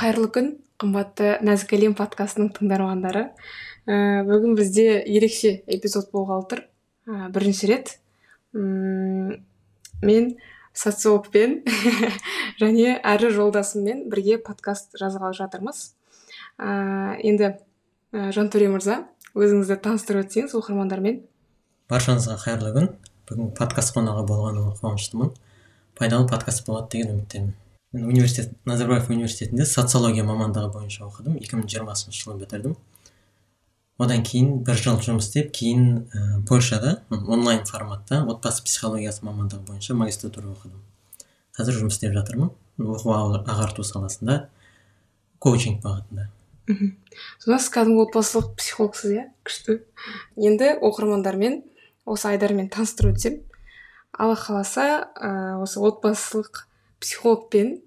қайырлы күн қымбатты нәзік әлем подкастының тыңдармандары. Ә, бүгін бізде ерекше эпизод болғалы тұр. Ә, бірінші рет. М мен социологпен және әрі жолдасыммен бірге подкаст жазғалы жатырмыз. Ә, енді ә, жантөре мырза өзіңізді таныстырып өтсеңіз оқырмандармен. Баршаңызға қайырлы күн. Бүгін подкаст қонағы болғаныма қуаныштымын. Пайдалы подкаст болады деген үміттемін. Мен университет назарбаев университетінде социология мамандығы бойынша оқыдым. 2020 жылы бітірдім. Одан кейін бір жыл жұмыс істеп кейін ә, польшада онлайн форматта отбасы психологиясы мамандығы бойынша магистратура оқыдым. Қазір жұмыс істеп жатырмын. Оқу ағарту саласында коучинг бағытында. Мхм. Сонда сіз кәдімгі отбасылық психологсыз иә? Күшті. Енді оқырмандармен осы айдармен таныстырып өтсем. Алла қаласа ә, осы отбасылық психологпен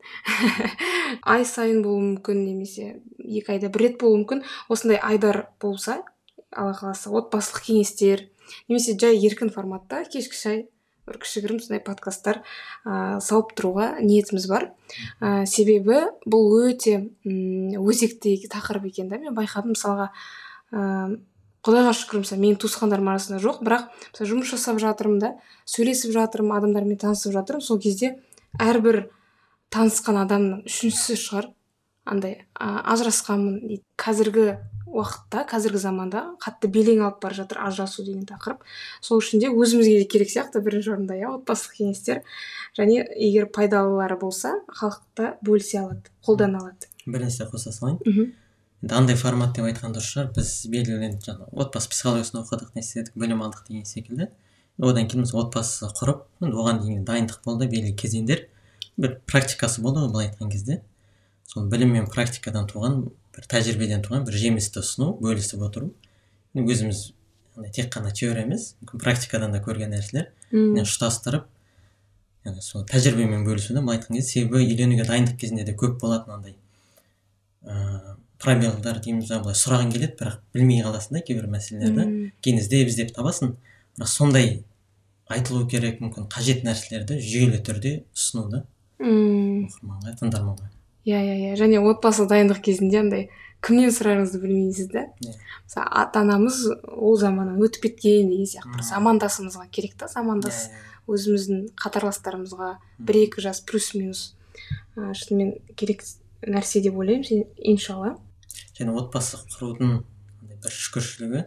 ай сайын болуы мүмкін немесе екі айда бір рет болуы мүмкін. Осындай айдар болса алла қаласа отбасылық кеңестер немесе жай еркін форматта кешкі шай бір кішігірім сондай подкасттар ә, салып тұруға ниетіміз бар. Ә, себебі бұл өте өзекті тақырып екен да. Мен байқадым мысалға ә, құдайға шүкір мысалы менің туысқандарым арасында жоқ. Бірақ мысалы жұмыс жасап жатырмын да сөйлесіп жатырмын адамдармен танысып жатырмын. Сол кезде әрбір танысқан адамның үшіншісі шығар. Андай ә, ажырасқанмын дейді. Қазіргі уақытта қазіргі заманда қатты белең алып бара жатыр ажырасу деген тақырып. Сол үшін де өзімізге де керек сияқты бірінші орында иә отбасылық кеңестер. Және егер пайдалылары болса халықта бөлісе алады қолдана алады. Бір нәрсе қоса салайын. Енді андай формат деп айтқан дұрыс шығар. Біз белгілі жаңағы отбасы психологиясын оқыдық не істедік білім алдық деген секілді. Одан кейін біз отбасы құрып енді оған дейін дайындық болды белгілі кезеңдер бір практикасы болды ғой былай айтқан кезде. Сол білім мен практикадан туған бір тәжірибеден туған бір жемісті ұсыну бөлісіп отыру. Өзіміз тек қана теория емес мүмкін практикадан да көрген нәрселер. Ұштастырып яғни сол тәжірибемен бөлісу да былай айтқан кезде себебі үйленуге дайындық кезінде де көп болатын андай ыыы пробелдар дейміз ба былай сұрағың келеді бірақ білмей қаласың да кейбір мәселелерді. Кейін іздеп іздеп табасың. Сондай айтылу керек мүмкін қажет нәрселерді жүйелі түрде ұсыну да оқырманға тыңдарманға. Иә иә иә. Және отбасылық дайындық кезінде андай кімнен сұрарыңызды білмейсіз да yeah. Иә. мысалы ата анамыз ол заманнан өтіп кеткен деген сияқты. Бір замандасымызға керек та замандас yeah, иә, иә. өзіміздің қатарластарымызға бір екі жас плюс минус ә, шынымен керек нәрсе деп ойлаймын. Иншалла. Және отбасы құрудың бір шүкіршілігі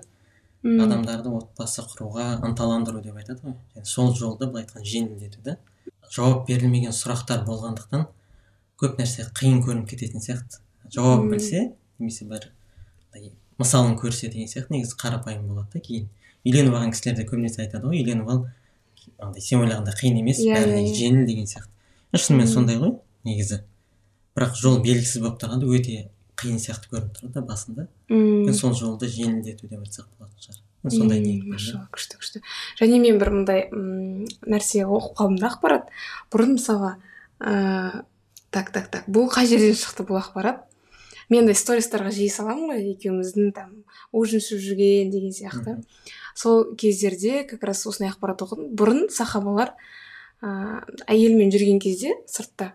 адамдарды отбасы құруға ынталандыру деп айтады ғой. Және сол жолды былай айтқанда жеңілдету да жауап берілмеген сұрақтар болғандықтан көп нәрсе қиын көрініп кететін сияқты. Жауабын білсе немесе бір мысалын көрсе деген сияқты негізі қарапайым болады да кейін. Үйленіп алған кісілер де көбінесе айтады ғой үйленіп ал андай сен ойлағандай қиын емес yeah, иә, бәріне yeah, иә, иә. жеңіл деген сияқты. Шынымен сондай ғой негізі. Бірақ жол белгісіз болып тұрғанда өте қиын сияқты көрініп тұрады да басында. Мм. Сол жолды жеңілдету деп айтсақ болатын шығар. Сондай ниет күшті күшті. Және мен бір мындай нәрсе оқып қалдым да ақпарат. Бұрын мысалға ыыы так так так бұл қай жерден шықты бұл ақпарат? Мен андай стористарға жиі саламын ғой екеуміздің там ужин ішіп жүрген деген сияқты. Сол кездерде как раз осындай ақпарат оқыдым. Бұрын сахабалар ыыы әйелімен жүрген кезде сыртта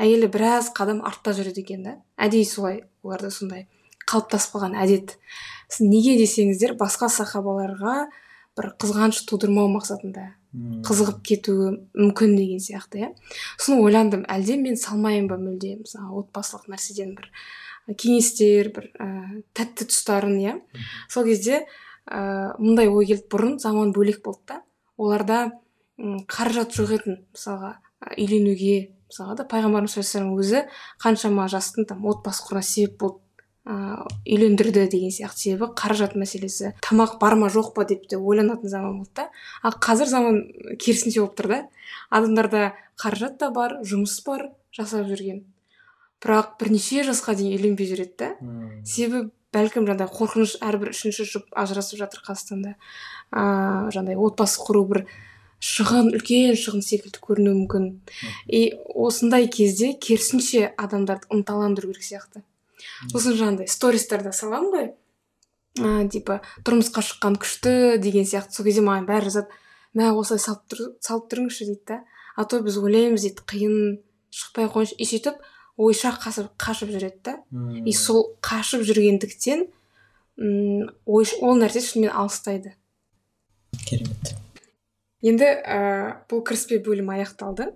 әйелі біраз қадам артта жүреді екен да. Әдейі солай оларда сондай қалыптасып қалған әдет неге десеңіздер басқа сахабаларға бір қызғаныш тудырмау мақсатында қызығып кетуі мүмкін деген сияқты иә. Соны ойландым. Әлде мен салмайын ба мүлде? Мысалы отбасылық нәрседен бір кеңестер бір ә, тәтті тұстарын иә. Сол кезде ә, мындай ой келді бұрын заман бөлек болды да. Оларда қаражат жоқ мысалға үйленуге мысалға да пайғамбарымыз саллаллаху өзі қаншама жастың там отбасы құруына себеп болды ыыы үйлендірді деген сияқты себебі қаражат мәселесі. Тамақ бар ма жоқ па деп те ойланатын заман болды да. Ал қазір заман керісінше болып тұр да. Адамдарда қаражат та бар жұмыс бар жасап жүрген. Бірақ бірнеше жасқа дейін үйленбей жүреді да. Себебі бәлкім жаңағыдай қорқыныш әрбір үшінші жұп ажырасып жатыр қазақстанда. Ыыы жаңағыдай отбасы құру бір шығын үлкен шығын секілді көрінуі мүмкін. И осындай кезде керісінше адамдарды ынталандыру керек сияқты. Сосын жаңағыдай стористарда саламын ғой. Ә, типа тұрмысқа шыққан күшті деген сияқты. Сол кезде маған бәрі жазады мә осылай салып, тұр, салып тұрыңызшы дейді да. А то біз ойлаймыз дейді қиын шықпай ақ қойыңызшы и сөйтіп ойша қашып, қашып жүреді да. И сол қашып жүргендіктен м, ой, ол нәрсе шынымен алыстайды. Керемет. Енді ә, бұл кіріспе бөлім аяқталды.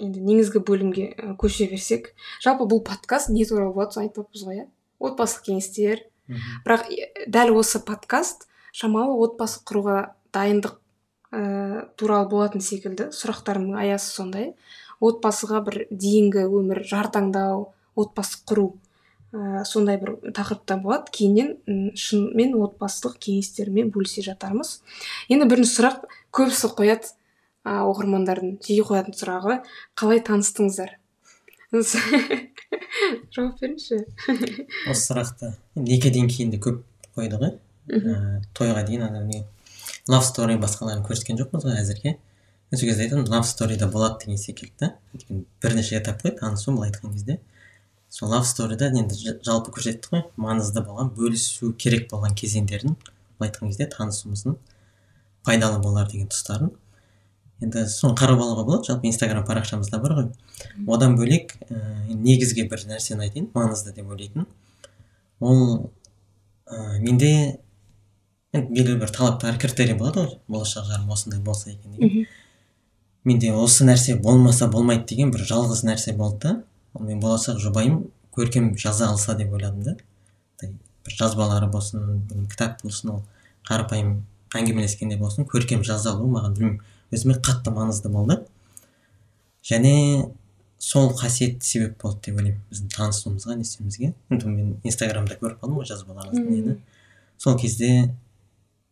Енді негізгі бөлімге ә, көше берсек. Жалпы бұл подкаст не туралы болады соны айтпаппыз ғой иә? Отбасылық кеңестер. Бірақ дәл осы подкаст шамалы отбасы құруға дайындық ә, туралы болатын секілді сұрақтарымның аясы сондай. Отбасыға бір дейінгі өмір жар таңдау отбасы құру. Ә, сондай бір тақырыптар болады. Кейіннен шынымен отбасылық кеңестермен бөлісе жатармыз. Енді бірінші сұрақ. Көбісі қояды ә, оқырмандардың жиі қоятын сұрағы. Қалай таныстыңыздар? Жауап беріңізші. осы сұрақты. Некеден кейін де көп қойды ғой ә, тойға дейін ана не лав стори басқаларын көрсеткен жоқпыз ғой әзірге. Сол кезде айтамын лав сторида болады деген секілді. Да өйткені бірнеше этап қой танысу былай айтқан кезде. Сол лав сторида енді жалпы көрсеттік қой. Маңызды болған бөлісу керек болған кезеңдерін былай айтқан кезде танысуымыздың пайдалы болар деген тұстарын. Енді соны қарап алуға болады. Жалпы инстаграм парақшамызда бар ғой. Одан бөлек ә, негізгі бір нәрсені айтайын. Маңызды деп ойлайтын ол ә, менде енді белгілі бір талаптар критерий болады ғой. Болашақ жарым осындай болса екен деген. Менде осы нәрсе болмаса болмайды деген бір жалғыз нәрсе болды да. Ол мен болашақ жұбайым көркем жаза алса деп ойладым да. Бір жазбалары болсын кітап болсын ол қарапайым әңгімелескенде болсын көркем жаза алу маған білмеймін. Өзіме қатты маңызды болды. Және сол қасиет себеп болды деп ойлаймын біздің танысуымызға не істеуімізге енді мен инстаграмда көріп қалдым ғой жазбаларыңызды Мм. нені. Сол кезде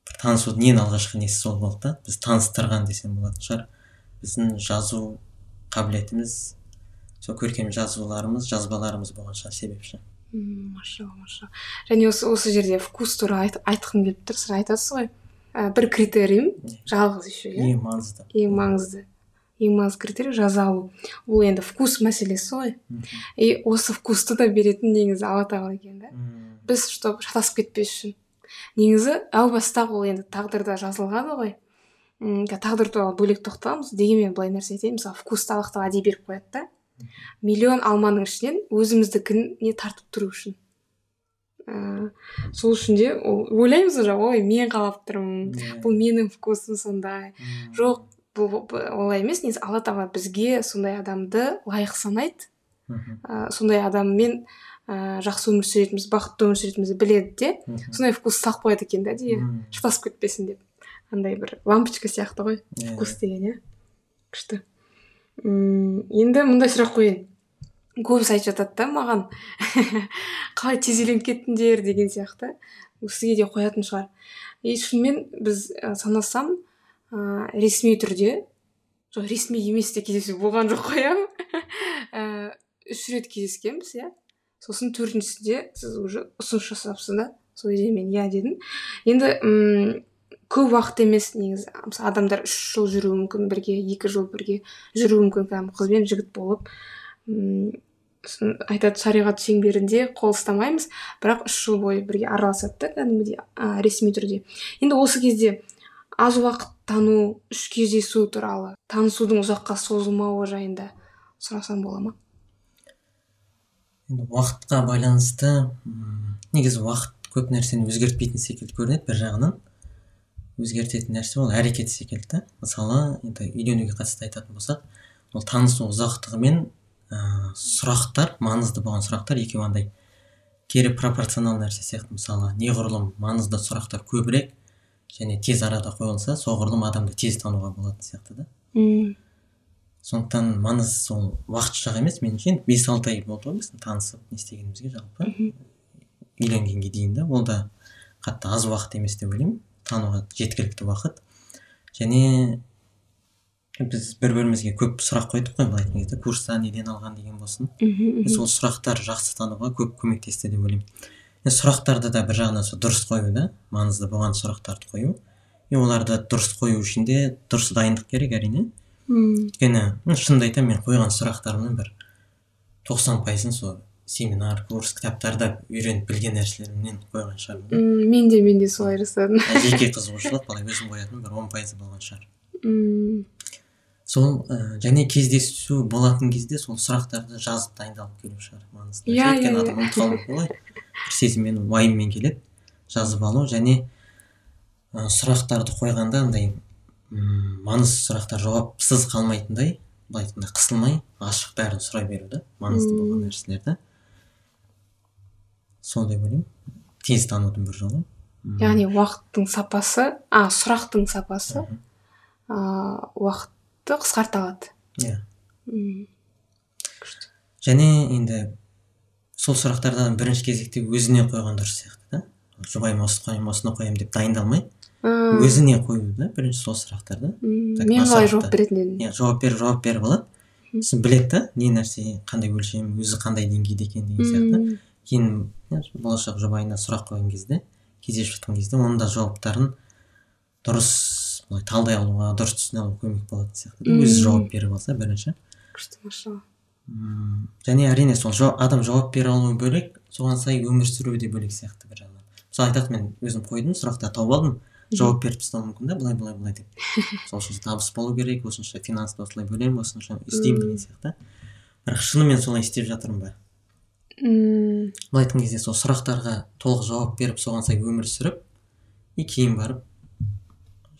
бір танысудың ең алғашқы несі сол болды да. Біз таныстырған десем болатын шығар. Біздің жазу қабілетіміз сол көркем жазуларымыз жазбаларымыз болған шығар себепші. М, машалла машалла. Және осы осы жерде вкус туралы айт, айтқым келіп тұр сіз айтасыз ғой. Ә, бір критериім жалғыз еще иә? Ең маңызды. Ең маңызды. Ең маңызды критерий жаза алу ол енді вкус мәселесі ғой. И осы вкусты да беретін негізі алла тағала екен да. Біз чтобы шатасып кетпес үшін. Негізі әу баста ол енді тағдырда жазылған ғой. Тағдыр туралы бөлек тоқталамыз. Дегенмен былай нәрсе айтайын. Мысалы вкусты аллах тағала әдейі беріп қояды да. Миллион алманың ішінен өзіміздікіне тартып тұру үшін. Ә, сол үшін де ол ойлаймыз уже ой мен қалап тұрмын Иә. бұл менің вкусым сондай. Жоқ бұл олай емес негізі алла тағала бізге сондай адамды лайық санайды. Ә, сондай адаммен ә, жақсы өмір сүретінімізді бақытты өмір сүретінімізді біледі де сондай вкус салып қояды екен да әдейі. Шатасып кетпесін деп. Андай бір лампочка сияқты ғой Иә, вкус деген иә. Күшті. М енді мындай сұрақ қояйын. Көбісі айтып жатады да маған. Қалай тез үйленіп кеттіңдер деген сияқты. Сізге де қоятын шығар. И шынымен біз ә, санасам ә, ресми түрде жоқ ресми емес те кездесу болған жоқ қой иә үш рет кездескенбіз иә. Сосын төртіншісінде сіз уже ұсыныс жасапсыз да. Сол кезде мен иә дедім. Енді м көп уақыт емес негізі. Мысалы адамдар үш жыл жүруі мүмкін бірге екі жыл бірге жүруі мүмкін кәдімгі қыз бен жігіт болып. М сосын айтады шариғат шеңберінде қол ұстамаймыз бірақ үш жыл бойы бірге араласады да кәдімгідей ә, ресми түрде. Енді осы кезде аз уақыт тану үш кездесу туралы танысудың ұзаққа созылмауы жайында сұрасам бола ма? Енді уақытқа байланысты негізі уақыт көп нәрсені өзгертпейтін секілді көрінеді бір жағынан. Өзгертетін нәрсе ол әрекет секілді. Да мысалы енді үйленуге қатысты айтатын болсақ ол танысу ұзақтығымен ә, сұрақтар маңызды болған сұрақтар екеуі андай кері пропорционал нәрсе сияқты. Мысалы неғұрлым маңызды сұрақтар көбірек және тез арада қойылса соғұрлым адамды тез тануға болатын сияқты да. Мм. Сондықтан маңыз сол уақытша емес. Меніңше енді бес алты ай болды ғой біздің танысып не істегенімізге жалпы. Үйленгенге дейін да ол да қатты аз уақыт емес деп ойлаймын. Тануға жеткілікті уақыт. Және біз бір бірімізге көп сұрақ қойдық қой былай айтқан кезде курста неден алған деген болсын. Мхм сол сұрақтар жақсы тануға көп көмектесті деп ойлаймын. Сұрақтарды да бір жағынан сол дұрыс қою да маңызды болған сұрақтарды қою. И оларды дұрыс қою үшін де дұрыс дайындық керек әрине. Мм. Өйткені шынымды айтамын мен қойған сұрақтарымның бір тоқсан пайызын сол семинар курс кітаптарда үйреніп білген нәрселерімнен қойған шығармын да. М, мен де мен де солай жасадым жеке қызығушылық былай өзім қоятын бір он пайызы болған шығар сол ә, және кездесу болатын кезде сол сұрақтарды жазып дайындалып келу шығар маңызды Иә, өйткені иә, адам иә. ұмытып қалуы мүмкін ғой бір сезіммен уайыммен келеді жазып алу және ә, сұрақтарды қойғанда андай маңызды сұрақтар жауапсыз қалмайтындай былай айтқанда қысылмай ашық бәрін сұрай беру да маңызды Мм. болған нәрселерді сол деп ойлаймын тез танудың бір жолы. Яғни уақыттың сапасы а сұрақтың сапасы а, уақытты қысқарта алады. Иә. Және енді сол сұрақтардан бірінші кезекте өзіне қойған дұрыс сияқты да. Жұбайыма осы қоямын осыны қоямын деп дайындалмай өзіне қою да бірінші сол сұрақтарды. Мен қалай жауап беретін едім иә жауап беріп жауап беріп алады. Сосын біледі да не нәрсе қандай өлшем өзі қандай деңгейде екен деген сияқты. Кейін болашақ жұбайына сұрақ қойған кезде кездесіп жатқан кезде оның да жауаптарын дұрыс былай талдай алуға дұрыс түсіне алуға көмек болатын сияқты. Өзі жауап беріп алса бірінші. Күшті машалла. Және әрине сол адам жауап бере алуы бөлек соған сай өмір сүруі де бөлек сияқты бір жағынан. Мысалы айтады мен өзім қойдым сұрақтар тауып алдым жауап беріп тастауы мүмкін да былай былай былай деп. Сол үшін табыс болу керек осынша финансты осылай бөлемін осынша істеймін деген сияқты. Бірақ шынымен солай істеп жатырмын ба? М, былай айтқан кезде сол сұрақтарға толық жауап беріп соған сай өмір сүріп и кейін барып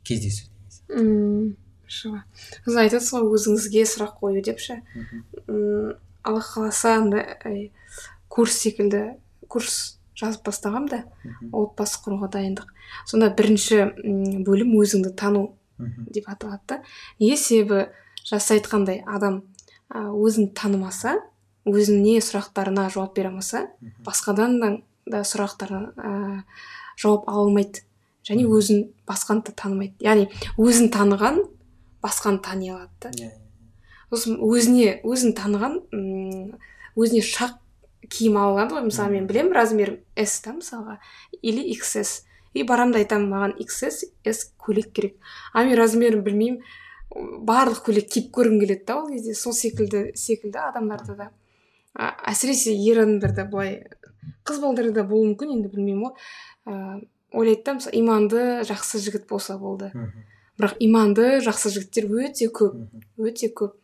кездесу м, машалла сіз айтасыз ғой өзіңізге сұрақ қою деп ше алла қаласа андай курс секілді курс жазып бастағам да отбасы құруға дайындық. Сонда бірінші бөлім өзіңді тану деп аталады да. Неге себебі жас айтқандай адам өзін танымаса өзіне сұрақтарына жауап бере алмаса басқадан да, да сұрақтарына ә, жауап ала алмайды. Және өзін басқаны да танымайды. Яғни өзін таныған басқаны тани алады да. Иә, иә. сосын өзіне өзін таныған м, өзіне шақ киім ала алады ғой. Мысалы мен білемін размерім с да мысалға или xs и барамын да айтамын маған xs s көйлек керек. А мен размерін білмеймін. Барлық көйлек киіп көргім келеді да ол кезде. Сол секілді секілді адамдарда да. А, әсіресе ер адамдарда былай қыз балдарда болуы мүмкін енді білмеймін ғой. Ә, ойлайды да мысалы иманды жақсы жігіт болса болды. Бірақ иманды жақсы жігіттер өте көп өте көп.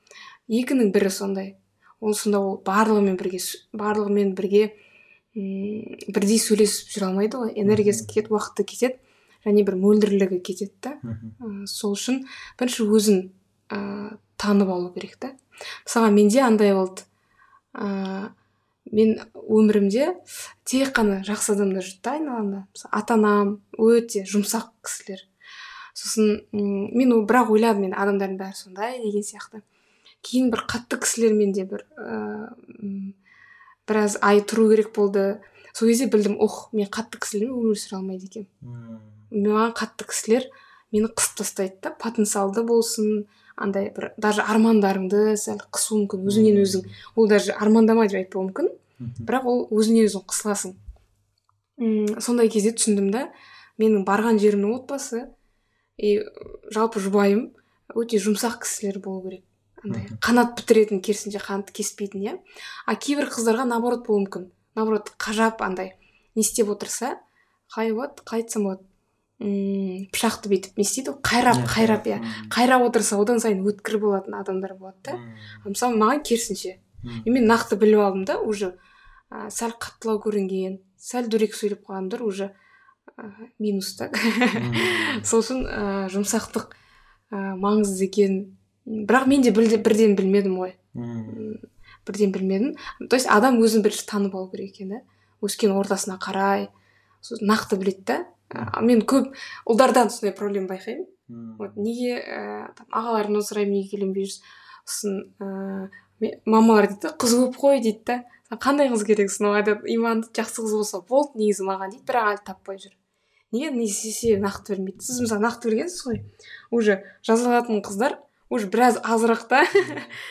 Екінің бірі сондай. Ол сонда ол барлығымен бірге барлығымен бірге м бірдей сөйлесіп жүре алмайды ғой. Энергиясы кетеді уақыты кетеді және бір мөлдірлігі кетеді да. Ә, сол үшін бірінші өзін ә, танып алу керек та. Мысалға менде андай болды. Ә, мен өмірімде тек қана жақсы адамдар жүрді да. Айналамда мысалы ата анам өте жұмсақ кісілер. Сосын м, мен бірақ ойладым мен адамдардың бәрі сондай деген сияқты. Кейін бір қатты кісілермен де бір ә, біраз ай тұру керек болды. Сол кезде білдім ох мен қатты кісілермен өмір сүре алмайды екенмін. Маған қатты кісілер мені қысып тастайды да потенциалды болсын андай бір даже армандарыңды сәл қысуы мүмкін өзіңнен өзің. Ол даже армандама деп айтпауы мүмкін бірақ ол өзіңнен өзің қысыласың. М сондай кезде түсіндім да менің барған жерімнің отбасы и жалпы жұбайым өте жұмсақ кісілер болу керек. Андай қанат бітіретін керісінше қанат кеспейтін иә. А кейбір қыздарға наоборот болуы мүмкін. Наоборот қажап андай не істеп отырса қалай болады қалай айтсам болады. М пышақты бүйтіп не істейді ғой? Қайрап Иә, қайрап иә. Қайрап отырса одан сайын өткір болатын адамдар болады да. Мысалы маған керісінше и мен нақты біліп алдым да уже ә, сәл қаттылау көрінген сәл дөрекі сөйлеп қалғандар уже ә, минус та. Сол үшін ә, жұмсақтық ә, маңызды екенін бірақ мен де білде- бірден білмедім ғой. Бірден білмедім. То есть адам өзін бірінші танып алу керек екен да. Өскен ортасына қарай сосын нақты біледі да. Ә, мен көп ұлдардан сондай проблема байқаймын. Вот неге ііі там ағаларымнан сұраймын неге үйленбей жүрсіз сосын ыыы мамалар дейді да қыз көп қой дейді да қандай қыз керексің ол айтады иманды жақсы қыз болса болды негізі маған дейді бірақ әлі таппай жүр неге? Не істесе нақты білмейді сіз мысалы нақты білгенсіз ғой. Уже жазылатын қыздар уже біраз азырақ та.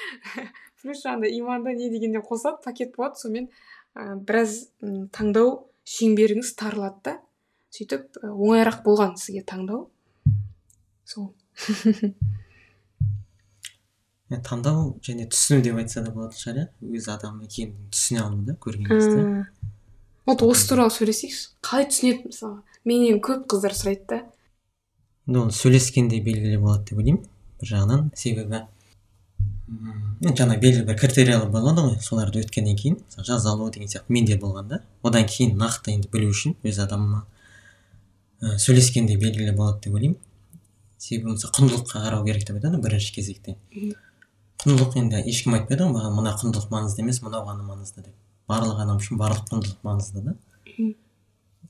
Плюс жаңағыдай иманды не дегенде қосады пакет болады сонымен ә, біраз таңдау шеңберіңіз тарылады да. Сөйтіп ә, оңайырақ болған сізге таңдау. Сол. Иә, таңдау және түсіну деп айтса да болатын шығар иә? Өз адам екенін түсіне алу да көрген кезде. Вот осы туралы сөйлесейікші. Қалай түсінеді мысалға менен көп қыздар сұрайды да. Енді оны сөйлескенде белгілі болады деп ойлаймын. Бір жағынан себебі жаңа белгілі бір критериялар болады ғой соларды өткеннен кейін. Мысалы жаза алу деген сияқты менде болған да. Одан кейін нақты енді білу үшін өз адамыма ә, сөйлескенде белгілі болады деп ойлаймын. Себебі мысалы құндылыққа қарау керек деп айтады ғой бірінші кезекте. Құндылық енді ешкім айтпайды ғой маған мына құндылық маңызды емес мынау ғана маңызды деп. Барлық адам үшін барлық құндылық маңызды да.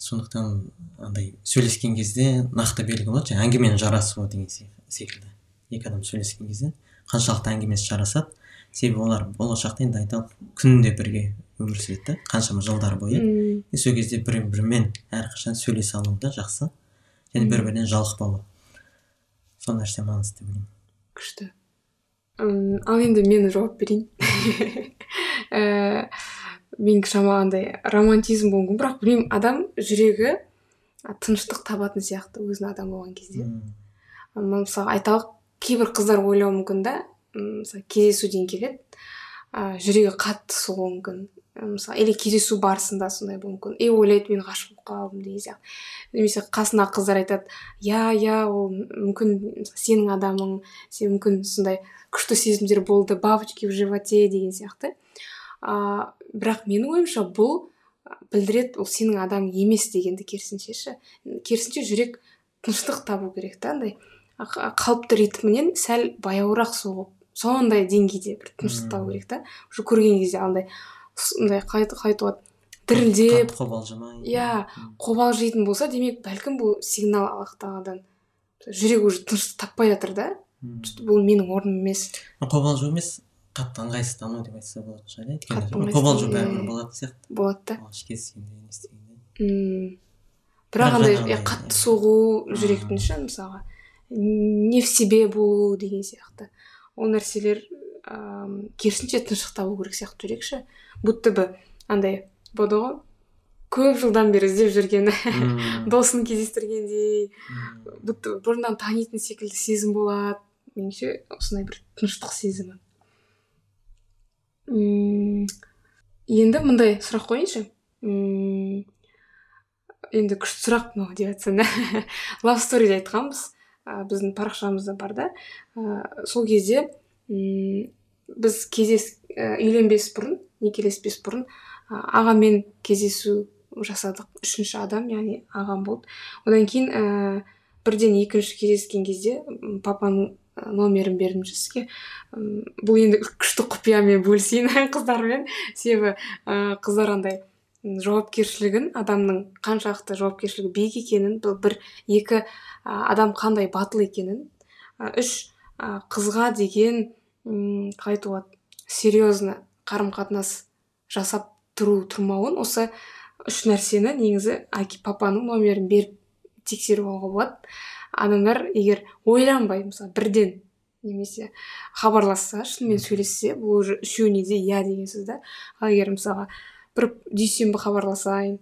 Сондықтан андай сөйлескен кезде нақты белгі болады жаңағы әңгіменің жарасуы деген секілді. Екі адам сөйлескен кезде қаншалықты әңгімесі жарасады себебі олар болашақта енді айталық күнде бірге өмір сүреді да қаншама жылдар бойы. И сол кезде бір бірімен әрқашан сөйлесе алу да жақсы. Және бір бірінен жалықпауы сол нәрсе маңызды деп ойлаймын. Күшті. Ал енді мен жауап берейін. Менікі шамалы андай романтизм болуы мүмкін бірақ білмеймін адам жүрегі тыныштық табатын сияқты өзін адам болған кезде. Мысалы айталық кейбір қыздар ойлауы мүмкін да мысалы кездесуден келеді. Ә, жүрегі қатты соғуы мүмкін мысалы или кездесу барысында сондай болуы мүмкін. И ойлайды мен ғашық болып қалдым деген сияқты. Немесе қасындағы қыздар айтады иә иә ол мүмкін сенің адамың сен мүмкін сондай күшті сезімдер болды бабочки в животе деген сияқты. Ә, бірақ менің ойымша бұл білдіреді ол сенің адамың емес дегенді керісінше ше керісінше жүрек тыныштық табу керек та андай. Қалыпты ритмінен сәл баяуырақ соғып сондай деңгейде бір тыныштық табу керек та уже көрген кезде андай андай қалай айтуға дірілдеп қобалжымай. иә қобалжитын болса демек бәлкім бұл сигнал аллах тағаладан жүрек уже тыныштық таппай жатыр да. Бұл менің орным емес. Қобалжу емес қатты ыңғайсыздану деп айтса болатын шығар иә өйткені қобалжу бәрібір болатын сияқты. болады да. Бірақ андай қатты соғу жүректің ше мысалға не в себе болу деген сияқты. Ол нәрселер ыыы керісінше тыныштық табу керек сияқты жүрек ше будто бы андай болады ғой көп жылдан бері іздеп жүрген досын кездестіргендей будто бұрыннан танитын секілді сезім болады. Меніңше осындай бір тыныштық сезімі. Енді мындай сұрақ қояйыншы енді күшті сұрақ мынау деп жатсам да лав сториде айтқанбыз. Ә, біздің парақшамызда бар да. Ә, сол кезде м біз кездес ә, үйленбес бұрын некелеспес бұрын ә, ағамен кездесу жасадық. Үшінші адам яғни ағам болды. Одан кейін ә, бірден екінші кездескен кезде папаның номерін бердім сізге. Бұл енді күшті құпиямен бөлісейін қыздармен. Себебі ә, қыздар андай жауапкершілігін адамның қаншалықты жауапкершілігі биік екенін бұл бір екі адам қандай батыл екенін үш қызға деген қалай айтуға серьезно қарым қатынас жасап тұру тұрмауын осы үш нәрсені негізі әке папаның номерін беріп тексеріп алуға болады. Адамдар егер ойланбай мысалы бірден немесе хабарласса шынымен сөйлессе бұл уже үшеуіне де иә деген сөз да ал егер мысалға бір дүйсенбі хабарласайын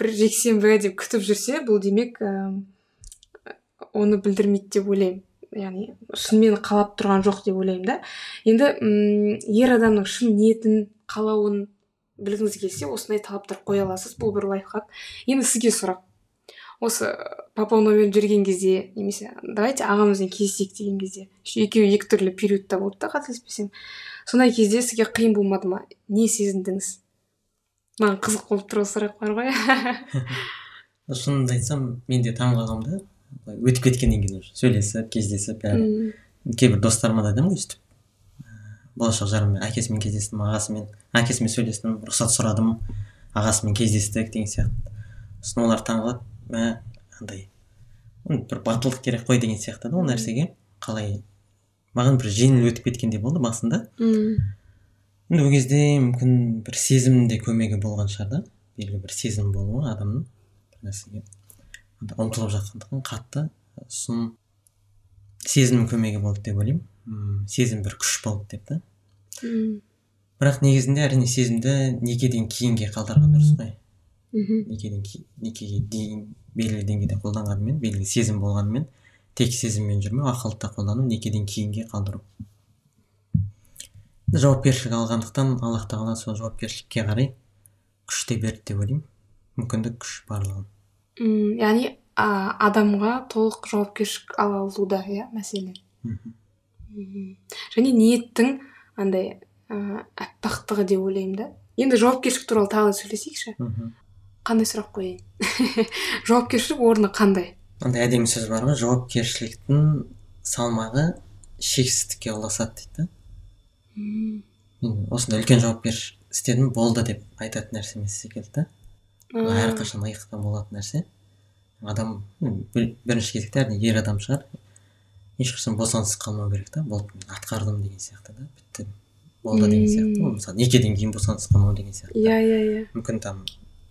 бір жексенбі деп күтіп жүрсе бұл демек ә, оны білдірмейді деп ойлаймын. Яғни шынымен қалап тұрған жоқ деп ойлаймын да. Енді м ер адамның шын ниетін қалауын білгіңіз келсе осындай талаптар қоя аласыз. Бұл бір лайфхак. Енді сізге сұрақ. Осы папа номерін жүрген кезде немесе давайте ағамызбен кездесейік деген кезде екеуі екі түрлі периодта болды да қателеспесем сондай кезде сізге қиын болмады ма? Не сезіндіңіз? Маған қызық болып тұр осы сұрақтар ғой. Шынымды айтсам мен де таң қалғанмын да. Өтіп кеткеннен кейін уже сөйлесіп кездесіп бәрі. Кейбір достарыма да айтамын ғой өйстіп болашақ жарыммен әкесімен кездестім ағасымен. Әкесімен сөйлестім рұқсат сұрадым ағасымен кездестік деген сияқты. Сосын олар таң қалады мә андай. Бір батылдық керек қой деген сияқты да ол нәрсеге. Қалай маған бір жеңіл өтіп кеткендей болды басында. Енді ол кезде мүмкін бір сезімнің де көмегі болған шығар да. Белгілі бір сезім болуы адамның бір нәрсеге. Ұмтылып жатқандығын қатты сосын сезімнің көмегі болды деп ойлаймын. Сезім бір күш болды деп та. Бірақ негізінде әрине сезімді некеден кейінге қалдырған дұрыс қой. Некеден некеге дейін белгілі деңгейде қолданғанымен белгілі сезім болғанымен тек сезіммен жүрмеу ақылды қолдану некеден кейінге қалдыру. Жауапкершілік алғандықтан аллах тағала сол жауапкершілікке қарай күш те берді деп ойлаймын. Мүмкіндік күш барлығын. Мм яғни адамға толық жауапкершілік ала алуда иә мәселен және ниеттің андай ыыы аппақтығы деп ойлаймын да. Енді жауапкершілік туралы тағы да сөйлесейікші. Қандай сұрақ қояйын? Жауапкершілік орны қандай? Андай әдемі сөз бар ғой. Жауапкершіліктің салмағы шексіздікке ұласады дейді да. Мен осындай үлкен жауапкершілік істедім болды деп айтатын нәрсе емес секілді да. Бұл әрқашан иықта болатын нәрсе. Адам бірінші кезекте әрине ер адам шығар. Ешқашан босансыз қалмау керек та. Болды мен атқардым деген сияқты да. Бітті болды деген сияқты. Ғой мысалы некеден кейін босансыз қалмау деген сияқты иә иә иә. Мүмкін там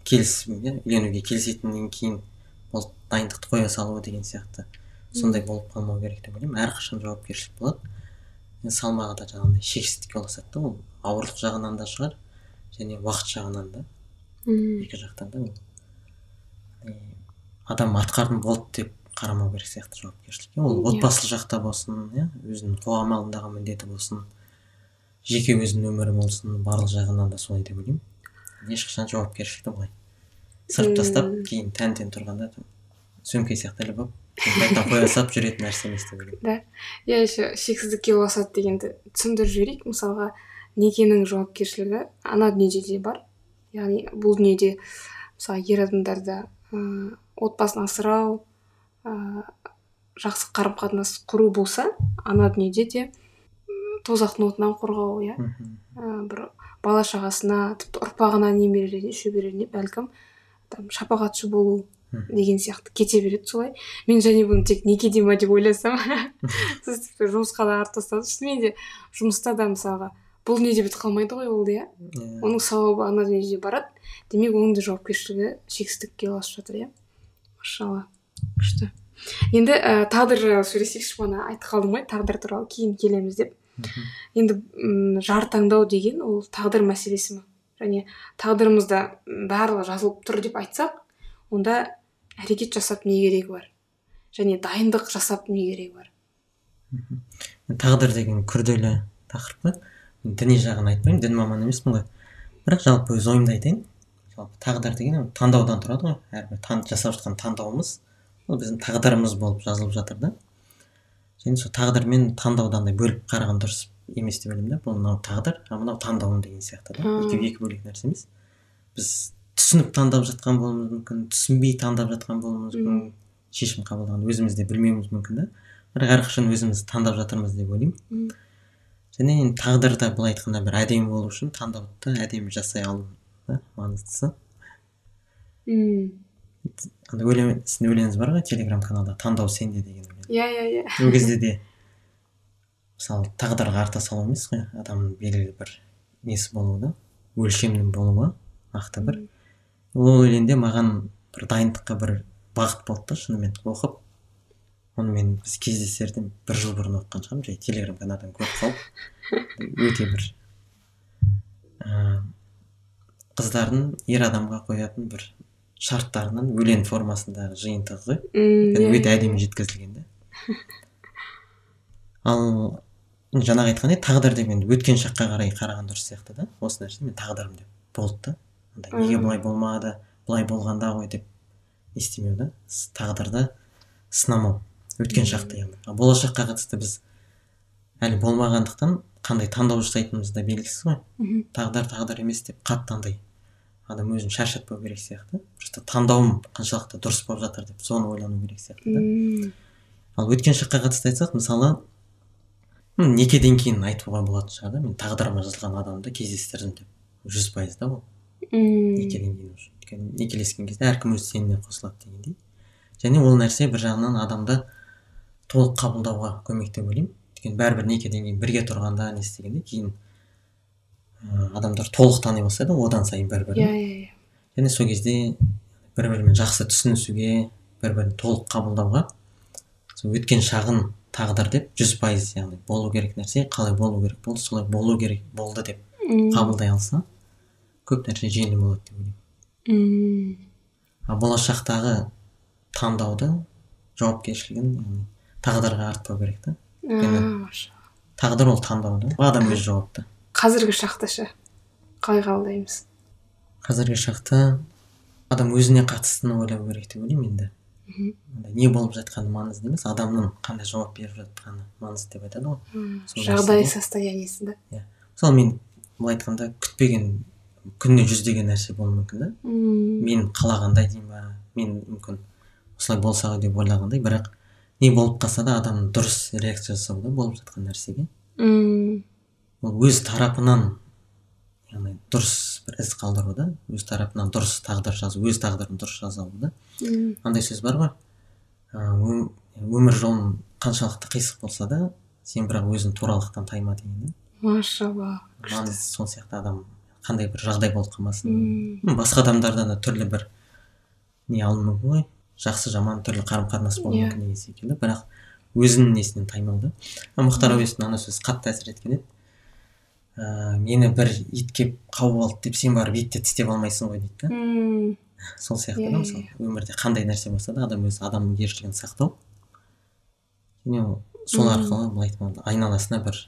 келісім иә үйленуге келісетіннен кейін болды дайындықты қоя салу деген сияқты. Сондай болып қалмау керек деп ойлаймын. Әрқашан жауапкершілік болады. Салмағы да жаңағыдай шексіздікке ұласады да ол ауырлық жағынан да шығар және уақыт жағынан да. Екі жақтан да ол. Адам атқардым болды деп қарамау керек сияқты жауапкершілікке. Ол Иә. отбасылық жақта болсын иә өзінің қоғам алдындағы міндеті болсын жеке өзінің өмірі болсын барлық жағынан да солай деп ойлаймын. Ешқашан жауапкершілікті былай сырып тастап кейін тән тән тұрғанда сөмке сияқты іліп алып қайта қоя салып жүретін нәрсе емес деп ойлаймын. Да. Иә еще шексіздікке ұласады дегенді түсіндіріп жіберейік. Мысалға некенің жауапкершілігі ана дүниеде де бар. Яғни бұл дүниеде мысалы ер адамдарда ыыы отбасын асырау ыыы жақсы қарым қатынас құру болса ана дүниеде де тозақтың отынан қорғау иә. Бір бала шағасына тіпті ұрпағына немерелеріне шөберелеріне бәлкім там шапағатшы болу. Деген сияқты кете береді солай. Мен және бұны тек некеде ма деп ойласам. Сіз тіпті жұмысқа да артып тастадыңыз шынымен де жұмыста да мысалға бұл дүниеде бітіп қалмайды ғой ол иә. Иә. оның сауабы ана дүниеде барады. Демек оның да жауапкершілігі шексіздікке ұласып жатыр иә. Машалла күшті. Енді ә, тағдыр жайлы сөйлесейікші бағана айтып қалдым ғой тағдыр туралы. Кейін келеміз деп. Енді м, жар таңдау деген ол тағдыр мәселесі ме және тағдырымызда барлығы жазылып тұр деп айтсақ онда әрекет жасап не керегі бар? Және дайындық жасап не керегі бар? Тағдыр деген күрделі тақырып мен діни жағын айтпаймын дін маманы емеспін ғой. Бірақ жалпы өз ойымды айтайын. Жалпы тағдыр деген ол таңдаудан тұрады ғой. Әрбір таң, жасап жатқан таңдауымыз ол біздің тағдырымыз болып жазылып жатыр да. Және сол тағдыр мен таңдауды андай бөліп қараған дұрыс емес деп ойлаймын да. Бұл мынау тағдыр а мынау таңдауым деген сияқты да. Екеуі екі бөлек нәрсе емес. Біз түсініп таңдап жатқан болуымыз мүмкін түсінбей таңдап жатқан болуымыз мүмкін. Шешім қабылдағанды өзіміз де білмеуіміз мүмкін да. Бірақ әрқашан өзіміз таңдап жатырмыз деп ойлаймын. Және енді тағдыр да былай айтқанда бір әдемі болу үшін таңдауды әдемі жасай алу да маңыздысы. Мм. андай өлең сіздің өлеңіңіз бар ғой телеграм каналда таңдау сенде деген өлең. Иә иә иә. Ол кезде де мысалы тағдырға арта салу емес қой адамның белгілі бір несі болуы да өлшемнің болуы нақты бір. Ол өлеңде маған бір дайындыққа бір бағыт болды да шынымен оқып. Оны мен біз кездесерден бір жыл бұрын оқыған шығармын. Жай телеграм каналдан көріп қалып өте бір ыыы қыздардың ер адамға қоятын бір шарттарының өлең формасындағы жиынтығы ғой. Иә, өте иә. әдемі жеткізілген да ал жаңағы айтқандай тағдыр деп енді өткен шаққа қарай қараған дұрыс сияқты да осы нәрсе мен тағдырым деп болды да. Андай неге Мм. бұлай болмады бұлай болғанда ғой деп не істемеу да тағдырды сынамау өткен шақты яғни. Ал болашаққа қатысты біз әлі болмағандықтан қандай таңдау жасайтынымыз да белгісіз ғой. Мгм. тағдыр тағдыр емес деп қатты андай адам өзін шаршатпау керек сияқты. Просто таңдауым қаншалықты дұрыс болып жатыр деп соны ойлану керек сияқты да. Ал өткен шаққа қатысты айтсақ мысалы некеден кейін айтуға болатын шығар да. Мен тағдырыма жазылған адамды кездестірдім деп жүз пайыз да ол. Мм. некеден кейін уже. Өйткені некелескен кезде әркім өз сеніміне қосылады дегендей. Және ол нәрсе бір жағынан адамды толық қабылдауға көмек деп ойлаймын. Өйткені бәрібір некеден кейін бірге тұрғанда не істегенде кейін ә, адамдар толық тани бастайды одан сайын бір иә бірін иә иә. Және сол кезде бір бірімен жақсы түсінісуге бір бірін толық қабылдауға сол өткен шағын тағдыр деп жүз пайыз яғни болу керек нәрсе қалай болу керек болды солай болу керек болды деп қабылдай алса көп нәрсе жеңіл болады деп ойлаймын. Мм. ал болашақтағы таңдауды жауапкершілігін яғни тағдырға артпау керек та. Тағдыр ол таңдау да адам өзі жауапты. Қазіргі шақта ше? Қалай қабылдаймыз? Қазіргі шақта адам өзіне қатыстыны ойлау керек деп ойлаймын енді. Не болып жатқаны маңызды емес адамның қандай жауап беріп жатқаны маңызды деп айтады ғой. Жағдай состояниесі да мысалы мен былай айтқанда күтпеген күніне жүздеген нәрсе болуы мүмкін да. Мм. Мен қалағандай деймін ба? Мен мүмкін осылай болса ғой деп ойлағандай бірақ не болып қалса да адам дұрыс реакция жасау да болып жатқан нәрсеге. Мм. Ол өз тарапынан яғни дұрыс бір із қалдыру да өз тарапынан дұрыс тағдыр жазу өз тағдырын дұрыс жаза алу да. Мм. Андай сөз бар ғой. Өм- өмір жолың қаншалықты қисық болса да сен бірақ өзің туралықтан тайма деген да машалла сол сияқты адам қандай бір жағдай болып қалмасын. Мм. Басқа адамдардан да түрлі бір не алуы мүмкін ғой. Жақсы жаман түрлі қарым қатынас болуы Иә. мүмкін деген секілді. Бірақ өзінің несінен таймау да. Мұхтар әуезовтің ана сөзі қатты әсер еткен еді. Ә, мені бір ит келіп қауып алды деп сен барып итті тістеп алмайсың ғой дейді да. Мм. Сол сияқты Иә, да иә, мысалы. өмірде қандай нәрсе болса да адам өз адамгершілігін сақтау. Және ол сол арқылы былай айтқанда айналасына бір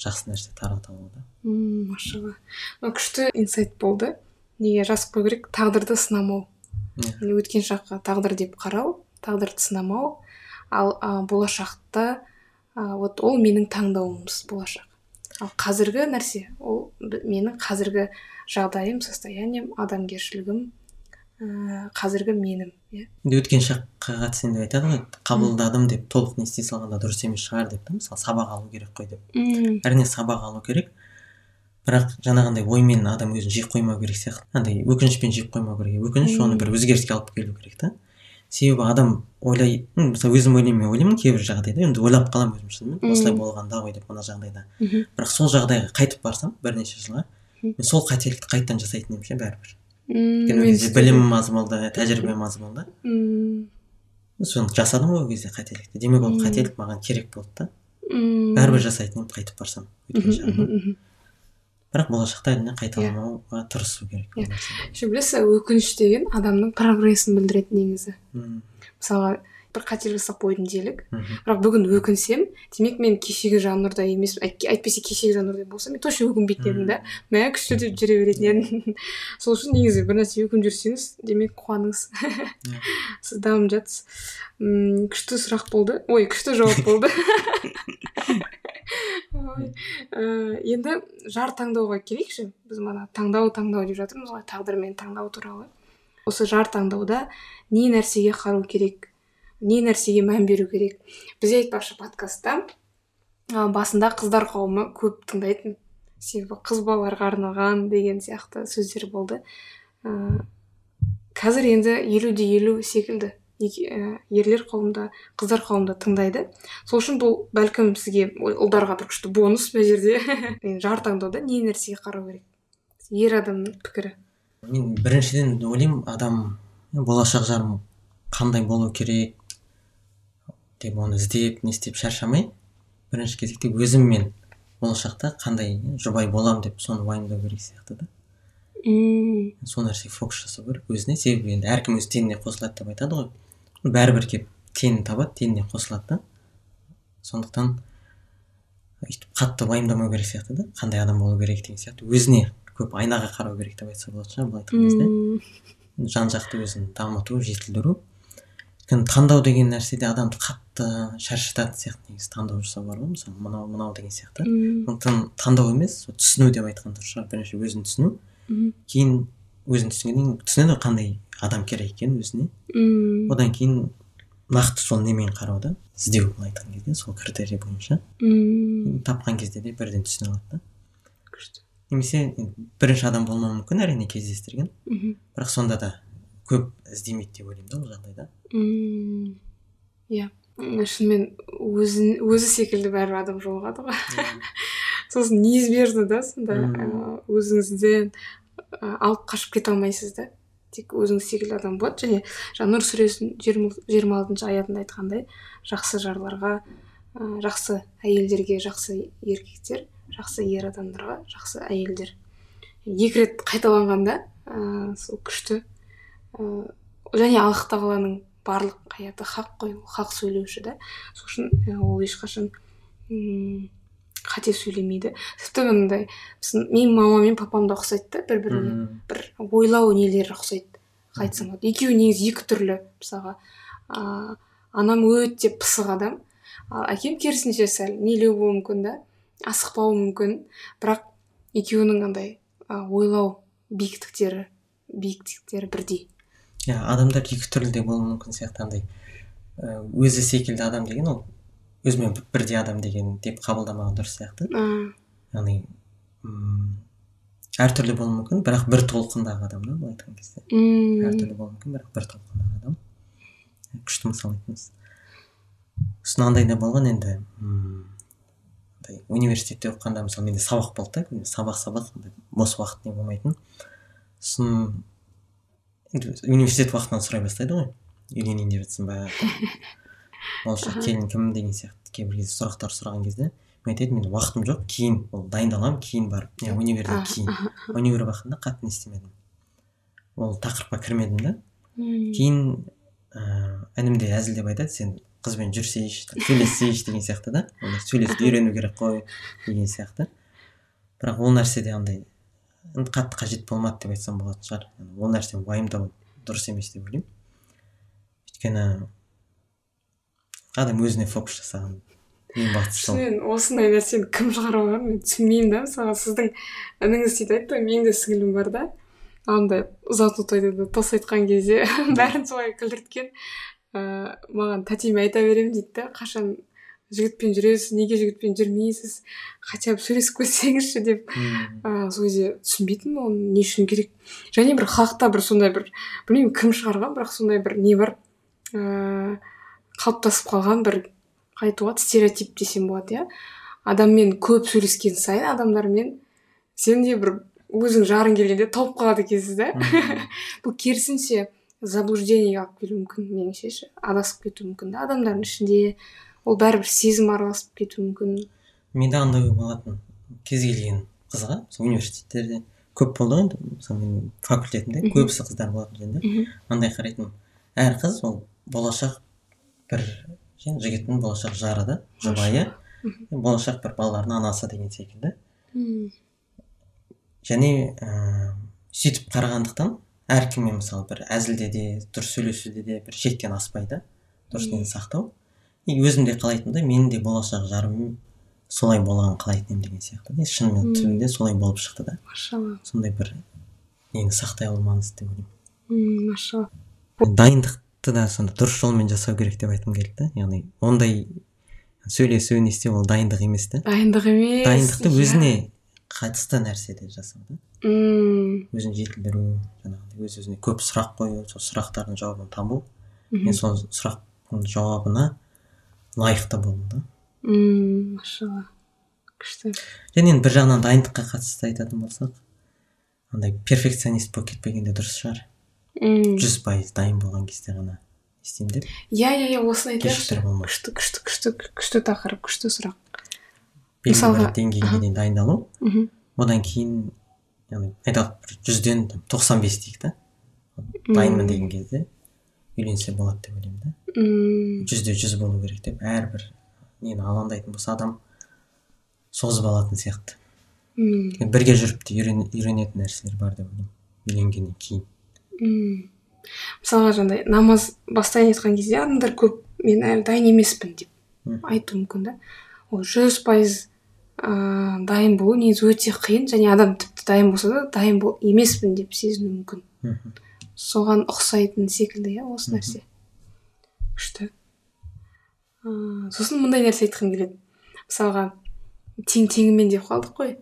жақсы нәрсе тарата алу да. Мм машалла. Мына күшті инсайт болды. Неге жазып қою керек? Тағдырды сынамау. Иә. яғни өткен шаққа тағдыр деп қарау тағдырды сынамау. Ал а, болашақта а, вот ол менің таңдауымыз болашақ. Ал қазіргі нәрсе ол менің қазіргі жағдайым состоянием адамгершілігім ә, қазіргі менім иә. Енді өткен шаққа қатысты деп айтады ғой қабылдадым деп толық не істей салғанда дұрыс емес шығар деп та мысалы сабақ алу керек қой деп. Мм. Әрине сабақ алу керек бірақ жаңағындай оймен адам өзін жеп қоймау керек сияқты. Андай өкінішпен жеп қоймау керек өкініш оны бір өзгеріске алып келу керек та. Себебі адам ойлай мысалы өзім ойлаймын мен ойлаймын кейбір жағдайда енді ойлап қаламын өзім шынымен осылай болғанда ғой деп мына жағдайда. Бірақ сол жағдайға қайтып барсам бірнеше жылға мен сол қателікті қайтадан жасайтын едім ше бәрібір. Өйткені ол кезде білімім аз болды тәжірибем аз болды мм соны жасадым ғой ол кезде қателікті демек ол қателік маған керек болды да мм бәрібір жасайтын едім қайтып барсам өткен шағыма бірақ болашақта әрине қайталамауға тырысу керек еще білесіз өкініш деген адамның прогрессін білдіреді негізі мысалға бір қателік жасап қойдым делік бірақ бүгін өкінсем демек мен кешегі емеспін Әйтке- әйтпесе кешегі жаннұрдай болсам мен точно өкінбейтін едім да. Мә күшті деп жүре беретін едім. Сол үшін негізі бір нәрсе өкініп жүрсеңіз демек қуаныңыз. Сіз дамып жатсыз күшті сұрақ болды. Ой күшті жауап болды. Ой, ә, енді жар таңдауға келейікші. Біз мана таңдау таңдау деп жатырмыз ғой тағдыр мен таңдау туралы. Осы жар таңдауда не нәрсеге қарау керек? Не нәрсеге мән беру керек? Бізде айтпақшы подкастта ә, басында қыздар қауымы көп тыңдайтын. Себебі қыз балаларға арналған деген сияқты сөздер болды. Ә, қазір енді елу де елу секілді ерлер қауымда қыздар қауымда тыңдайды. Сол үшін бұл бәлкім сізге ұлдарға бір күшті бонус мына жерде? Жар таңдауда не нәрсеге қарау керек? Ер адамның пікірі. Мен біріншіден ойлаймын адам болашақ жарым қандай болу керек? Деп оны іздеп не істеп шаршамай бірінші кезекте өзім мен болашақта қандай жұбай боламын деп соны уайымдау керек сияқты да. Мм сол нәрсеге фокус жасау керек өзіне себебі енді әркім өз теніне қосылады деп айтады ғой. Бәрібір келіп теңін табады теңіне қосылады да. Сондықтан өйтіп қатты уайымдамау керек сияқты да. Қандай адам болу керек деген сияқты. Өзіне көп айнаға қарау керек деп айтса болады шығар былай айтқан кезде. Жан жақты өзін дамыту жетілдіру. Өйткені таңдау деген нәрседе адамды қатты шаршататын сияқты негізі таңдау жасау бар ғой мысалы мынау мынау деген сияқты. Сондықтан таңдау емес түсіну деп айтқан дұрыс шығар бірінші өзін түсіну. Кейін өзін түсінгеннен кейін түсінеді ғой қандай адам керек екенін өзіне. Мм одан кейін нақты сол немен қарауды іздеу былай айтқан кезде сол критерий бойынша. Мм тапқан кезде де бірден түсіне алады да. Күшті. Немесе бірінші адам болмауы мүмкін әрине кездестірген. Мхм бірақ сонда да көп іздемейді деп ойлаймын да ол жағдайда. Мм иә. Шынымен өзін өзі секілді бәрібір адам жолығады ғой. Сосын неизбежно да сонда өзіңізден алып қашып кете алмайсыз да. Тек өзіңіз секілді адам болады. Және жаңа нұр сүресінің жиырма алтыншы аятында айтқандай жақсы жарларға ә, жақсы әйелдерге жақсы еркектер жақсы ер адамдарға жақсы әйелдер. Екі рет қайталанғанда ә, сол күшті. Және аллах тағаланың барлық аяты хақ қой ол хақ сөйлеуші да сол үшін ол ешқашан м, қате сөйлемейді. Тіпті мындай менің мамам мен папам да ұқсайды да бір біріне бір ойлау нелері ұқсайды. Қалай айтсам болады. Екеуі негізі екі түрлі мысалға. Ыыы анам өте пысық адам. Ал әкем керісінше сәл нелеу болуы мүмкін да асықпауы мүмкін. Бірақ екеуінің андай ойлау биіктіктері биіктіктері бірдей. Иә адамдар екі түрлі де болуы мүмкін сияқты андай өзі секілді адам деген ол өзімен бір- бірдей адам деген деп қабылдамаған дұрыс сияқты. Яғни әртүрлі болуы мүмкін бірақ бір толқындағы адам да былай айтқан кезде. Әртүрлі болуы мүмкін бірақ бір толқындағы адам. Күшті мысал айттыңыз сосын андай да болған енді андай университетте оқығанда мысалы менде сабақ болды да сабақ сабақ бос уақыт не болмайтын. Сосын университет уақытынан сұрай бастайды ғой. Үйленейін деп жатсың ба болашақ келін кім деген сияқты кейбір кезде сұрақтар сұраған кезде мен айтатын менде уақытым жоқ кейін. Ол дайындаламын кейін барып. Иә универден кейін. Универ уақытында қатты не істемедім. Ол тақырыпқа кірмедім да. Кейін ыыы інім де әзілдеп айтады сен қызбен жүрсейші сөйлессейші деген сияқты да. Сөйлесуді үйрену керек қой деген сияқты. Бірақ ол нәрсе де андай қатты қажет болмады деп айтсам болатын шығар. Ол нәрсені уайымдау дұрыс емес деп ойлаймын. Өйткені адам өзіне фокус жасаған ең бастысы шынымен осындай нәрсені кім шығарып алған мен түсінбеймін да. Мысалға сіздің ініңіз сөйтіп айтты ғой менің де сіңілім бар да. Андай ұзату тойда тос айтқан кезде бәрін солай күлдірткен ыыы маған тәтеме айта беремін дейді да. Қашан жігітпен жүресіз неге жігітпен жүрмейсіз? Хотя бы сөйлесіп көрсеңізші деп ыыы сол кезде түсінбейтінмін оны не үшін керек? Және бір халықта бір сондай бір білмеймін кім шығарған бірақ сондай бір не бар? Ыыы қалыптасып қалған бір қалай айтуға болады стереотип десем болады иә? Адаммен көп сөйлескен сайын адамдармен сен де бір өзің жарың келгенде тауып қалады екенсіз да? Бұл керісінше заблуждениеге алып келуі мүмкін меніңше ше адасып кетуі мүмкін да адамдардың ішінде. Ол бәрібір сезім араласып кетуі мүмкін. Менде андай ой болатын кез келген қызға сол университеттерде көп болды ғой енді мысалы менің факультетімде көбісі қыздар болатын мхм. Андай қарайтынмын әр қыз ол болашақ бір жігіттің болашақ жары да жұбайы. Болашақ бір балалардың анасы деген секілді. Және ыыы сөйтіп қарағандықтан әркіммен мысалы бір әзілде де дұрыс сөйлесуде де бір шектен аспайды дұрыс нені сақтау. И өзім де қалайтынмын да менің де болашақ жарым солай болғанын қалайтын едім деген сияқты. И шынымен түбінде солай болып шықты да. Машалла. Сондай бір нені сақтай алу маңызды деп ойлаймын. М, машалла. Дайындықты да сонда дұрыс жолмен жасау керек деп айтқым келді да. Яғни ондай сөйлесу не істеу ол дайындық емес та. Дайындық емес дайындықты иә. өзіне қатысты нәрседе жасау да. Өзін жетілдіру жаңағыдай өз өзіне көп сұрақ қою сол сұрақтардың жауабын табу. Мен сол сұрақтың жауабына лайықты болу да М, машалла. Күшті. Және енді бір жағынан дайындыққа қатысты айтатын болсақ андай перфекционист болып кетпеген де дұрыс шығар. Жүз пайыз дайын болған кезде ғана істеймін деп. Иә иә иә осыны айтайықшы. Күшті күшті күшті күшті тақырып күшті сұрақ. Белгілі бір деңгейге дейін дайындалу. Мхм. Одан кейін яғни айталық бір жүзден тоқсан бес дейік та. Дайынмын деген кезде. Үйленсе болады деп ойлаймын да. Жүзде жүз болу керек деп. Әрбір нені алаңдайтын болса адам созып алатын сияқты. М, бірге жүріп те үйрен- үйренетін нәрселер бар деп ойлаймын. Үйленгеннен кейін. М. мысалға жаңағыдай намаз бастайын айтқан кезде адамдар көп мен әлі дайын емеспін деп айтуы мүмкін да. Ол жүз пайыз ыыы дайын болу негізі өте қиын және адам тіпті дайын болса да дайын бол емеспін деп сезінуі мүмкін. Мхм. Соған ұқсайтын секілді иә осы нәрсе. Күшті. Ыыы сосын мындай нәрсе айтқым келеді. Мысалға тең теңімен деп қалдық қой.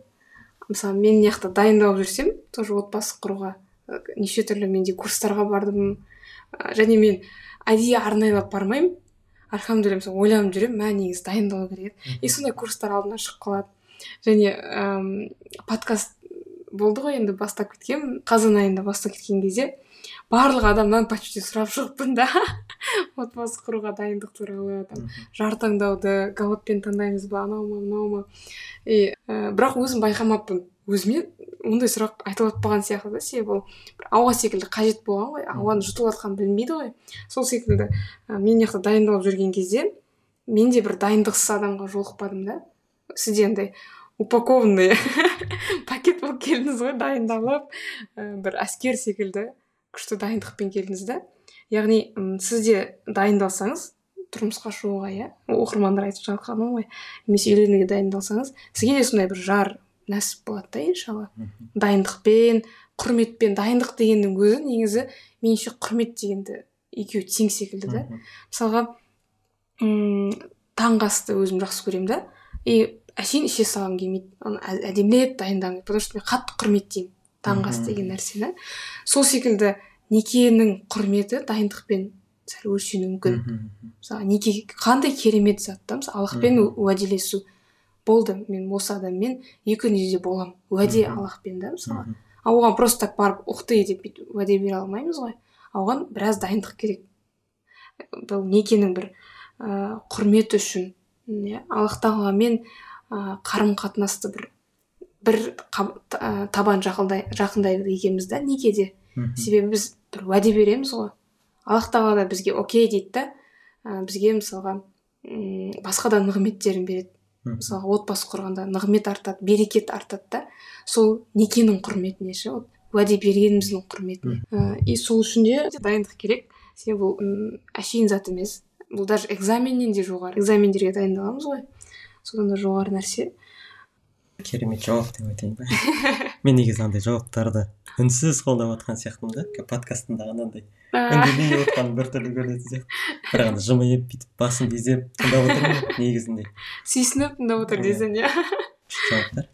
Мысалы мен мына жақта дайындалып жүрсем тоже отбасы құруға неше түрлі менде курстарға бардым. Және мен әдейі арнайлап бармаймын. Альхамдулилля мысалы ойланып жүремін мә негізі дайындалу керек. Еді и сондай курстар алдымнан шығып қалады. Және әм, подкаст болды ғой енді бастап кеткен қазан айында бастап кеткен кезде барлық адамнан почти сұрап шығыппын да. Отбасы құруға дайындық туралы там жар таңдауды галоппен таңдаймыз ба анау ма мынау ма. И ә, бірақ өзім байқамаппын. Өзіме ондай сұрақ айтылып қалған сияқты да себебі ол бір ауа секілді қажет болған ғой. Ауаны жұтып жатқанын білмейді ғой. Сол секілді ә, мен мына жақта дайындалып жүрген кезде мен де бір дайындықсыз адамға жолықпадым да. Сізде андай упакованный пакет болып келдіңіз ғой дайындалып ә, бір әскер секілді. Күшті дайындықпен келдіңіз да яғни м, сіз де дайындалсаңыз тұрмысқа шығуға иә оқырмандар айтып жатқаны ғой немесе үйленуге дайындалсаңыз сізге де сондай бір жар нәсіп болады да иншалла. Дайындықпен құрметпен дайындық дегеннің өзі негізі меніңше құрмет дегенді екеуі тең секілді да. Мысалға мм таңғы асты өзім жақсы көремін да и әшейін іше салғым келмейді. Оны әдемілеп дайындағым потому что мен қатты құрметтеймін. Таңғы ас деген нәрсені. Сол секілді некенің құрметі дайындықпен сәл өлшенуі мүмкін. Мысалы неке қандай керемет зат та мысалы аллахпен уәделесу болды мен осы адаммен екі күн үйде боламын уәде аллахпен да мысалы ал оған просто так барып ух ты деп бүйтіп уәде бере алмаймыз ғой оған біраз дайындық керек. Бұл некенің бір ыыы құрметі үшін иә аллах тағаламен ыыы қарым қатынасты бір бір табан жақындайды екенбіз да некеде себебі біз бір уәде береміз ғой. Аллах тағала да бізге окей дейді да ә, бізге мысалға м басқа да нығметтерін береді. Мысалға отбасы құрғанда нығмет артады берекет артады да. Сол некенің құрметіне ше уәде бергеніміздің құрметіне. Ә, и сол үшін де дайындық керек. Себебі бұл әшейін зат емес. Бұл даже экзаменнен де жоғары. Экзамендерге дайындаламыз ғой. Содан да жоғары нәрсе. Керемет жауап деп айтайын ба? Мен негізі андай жауаптарды үнсіз қолдап жатқан сияқтымын да? Подкастында анандай үндемей отқаным біртүрлі көрінетін сияқты. Бірақ ана жымиып бүйтіп басымды изеп тыңдап отырмын негізінде. Сүйсініп тыңдап отыр дейсің иә. Жауаптар.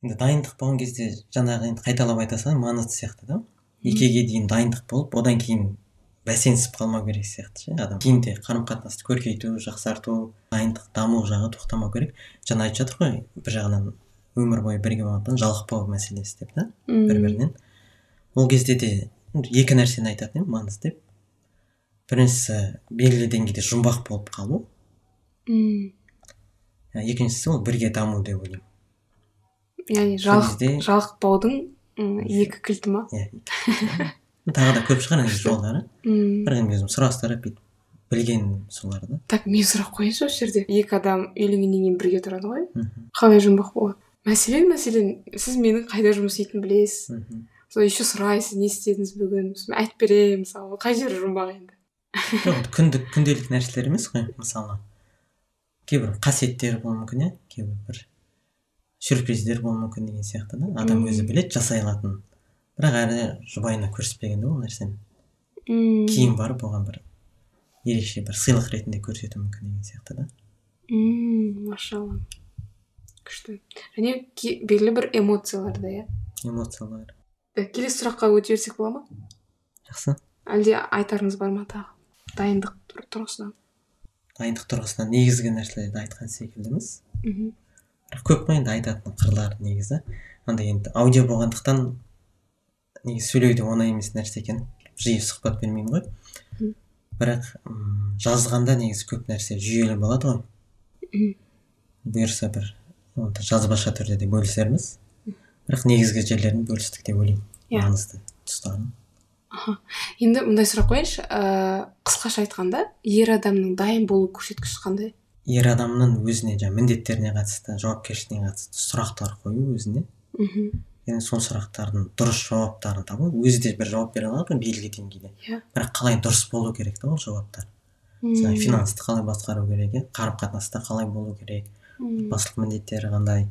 Енді дайындық болған кезде жаңағы енді қайталап айта салайын маңызды сияқты да. Некеге дейін дайындық болып одан кейін бәсеңсіп қалмау керек сияқты ше адам. Кейін де қарым қатынасты көркейту жақсарту дайындық даму жағы тоқтамау керек. Жаңа айтып жатыр ғой бір жағынан өмір бойы бірге болғандықтан жалықпау мәселесі деп та бір бірінен ол кезде де екі нәрсені айтатын едім маңызды деп. Біріншісі белгілі деңгейде жұмбақ болып қалу. Мм. Екіншісі ол бірге даму деп ойлаймын. Яғни жалықпаудың екі кілті ма? Иә тағы да көп шығар енді жолдары. Мм. Бірақ енді өзім сұрастырып бүйтіп білгенім солар да. Так мен сұрақ қояйыншы осы жерде. Екі адам үйленгеннен кейін бірге тұрады ғой. Қалай жұмбақ болады? Мәселен мәселен сіз менің қайда жұмыс істейтінімді білесіз. Мхм. Сол еще сұрайсыз не істедіңіз бүгін? Сосын айтып беремін мысалы. Қай жері жұмбақ енді? Жоқ күндік күнделік нәрселер емес қой мысалы. Кейбір қасиеттер болуы мүмкін иә. Кейбір бір сюрприздер болуы мүмкін деген сияқты да. Адам өзі біледі жасай алатынын бірақ әлі жұбайына көрсетпеген ол нәрсені. Мм. Кейін барып оған бір ерекше бір сыйлық ретінде көрсетуі мүмкін деген сияқты да. Мм машалла. Күшті. Және белгілі бір эмоцияларда иә? Эмоциялар. Келесі сұраққа өте берсек бола ма? Жақсы. Әлде айтарыңыз бар ма тағы? Дайындық тұрғысынан. Дайындық тұрғысынан негізгі нәрселерді айтқан секілдіміз. Мхм. Бірақ көп қой енді айтатын қырлары негізі. Андай енді аудио болғандықтан негізі сөйлеу де оңай емес нәрсе екен. Жиі сұхбат бермеймін ғой. Бірақ жазғанда негізі көп нәрсе жүйелі болады ғой. Бұйырса бір жазбаша түрде де бөлісерміз. Бірақ негізгі жерлерін бөлістік деп ойлаймын иә. маңызды тұстарын. Аха. Енді мындай сұрақ қояйыншы. Ыыы қысқаша айтқанда ер адамның дайын болу көрсеткіші қандай? Ер адамның өзіне жаңағы міндеттеріне қатысты жауапкершілігіне қатысты сұрақтар қою өзіне. Мхм. Және сол сұрақтардың дұрыс жауаптарын табу өзі де бір жауап бере алады ғой белгілі деңгейде. Иә. Бірақ қалай дұрыс болу керек та ол жауаптар? Мысалы финансты қалай басқару керек иә? қарым қатынаста қалай болу керек? Отбасылық міндеттері қандай?